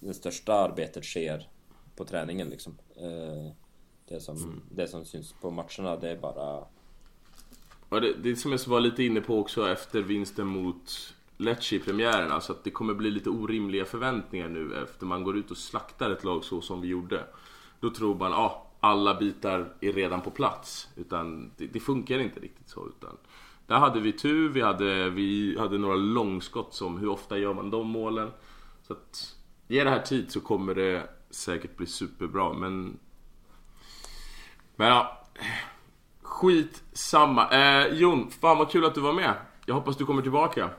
det största arbetet sker på träningen liksom. Eh, det, som, Mm. det som syns på matcherna, det är bara... Och det, det som jag var lite inne på också efter vinsten mot Lecce i premiären, alltså att det kommer bli lite orimliga förväntningar nu efter man går ut och slaktar ett lag så som vi gjorde. Då tror man, ja, ah, alla bitar är redan på plats. Utan det, det funkar inte riktigt så. Utan där hade vi tur, vi hade, vi hade några långskott som, hur ofta gör man de målen? Så att, ge det här tid så kommer det säkert bli superbra, men... Men ja, Skit samma. Eh, Jon, fan vad kul att du var med. Jag hoppas du kommer tillbaka.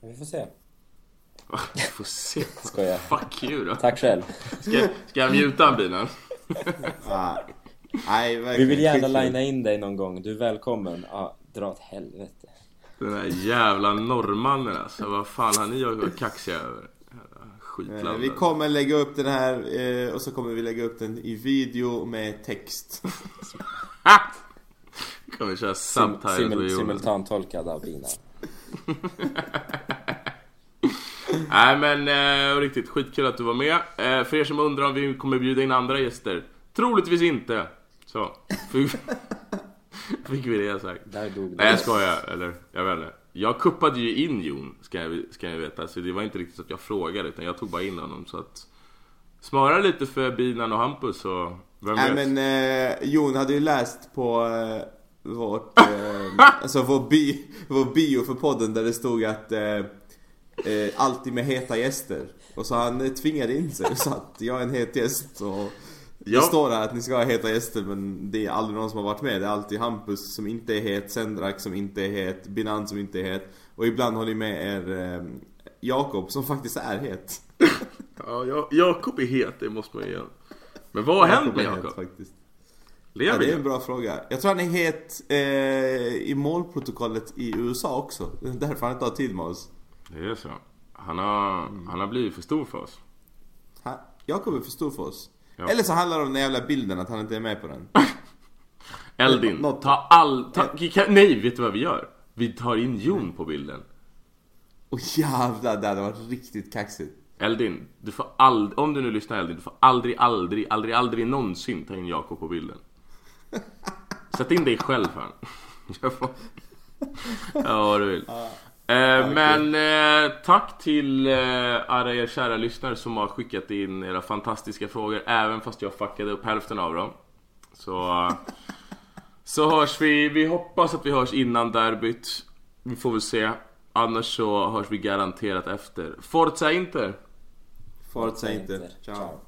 Vi får se. Vi får se. Skojar. Fuck you då. Tack själv. Ska, ska jag muta han bilen? Ah. Nej, Vi vill gärna linea in dig någon gång. Du är välkommen. Ja, dra åt helvete. Den där jävla norrmannen alltså. Vad fan har ni varit kaxiga över? Jävla Eh. Vi kommer lägga upp den här eh, och så kommer vi lägga upp den i video med text. Kommer köra Sim, subtitles simul, på Jon. simultantolkad av Bina. Nej men eh, riktigt skitkul att du var med. Eh, för er som undrar om vi kommer bjuda in andra gäster. Troligtvis inte. Så. Fick, fick vi det sagt. Där dog det. Nej jag skojar, eller jag vet inte. Jag kuppade ju in Jon, ska jag, ska jag veta. Så det var inte riktigt så att jag frågade, utan jag tog bara in honom. Så att... Smöra lite för Binan och Hampus och vem Nej vet? men eh, Jon hade ju läst på eh, vårt, eh, alltså vår, bi, vår bio för podden där det stod att eh, eh, alltid med heta gäster. Och så han eh, tvingade in sig och sa att jag är en het gäst. Och Ja. Det står där att ni ska ha heta gäster men det är aldrig någon som har varit med. Det är alltid Hampus som inte är het, Sendrak som inte är het, Binan som inte är het. Och ibland har ni med er eh, Jakob som faktiskt är het. Ja, Ja, Jakob är het, det måste man ju göra. Men vad har hänt med Jakob? Faktiskt. Ja, Lever det är en bra fråga. Jag tror han är het eh, i målprotokollet i USA också. Därför han inte har tid med oss. Det är så. Han har, han har blivit för stor för oss. Han, Jakob är för stor för oss. Ja. Eller så handlar det om den jävla bilden, att han inte är med på den. Eldin, Något- ta all... Ta, kan, nej, vet du vad vi gör? Vi tar in Jon på bilden. Och jävlar, det hade varit riktigt kaxigt. Eldin, du får aldrig, om du nu lyssnar Eldin, du får aldrig, aldrig, aldrig, aldrig någonsin ta in Jakob på bilden. Sätt in dig själv får... Ja, vad du vill. Eh, men eh, tack till eh, alla er kära lyssnare som har skickat in era fantastiska frågor, även fast jag fuckade upp hälften av dem. Så, så hörs vi, vi hoppas att vi hörs innan derbyt. Vi får väl se. Annars så hörs vi garanterat efter. Forza Inter! Forza Inter. Ciao.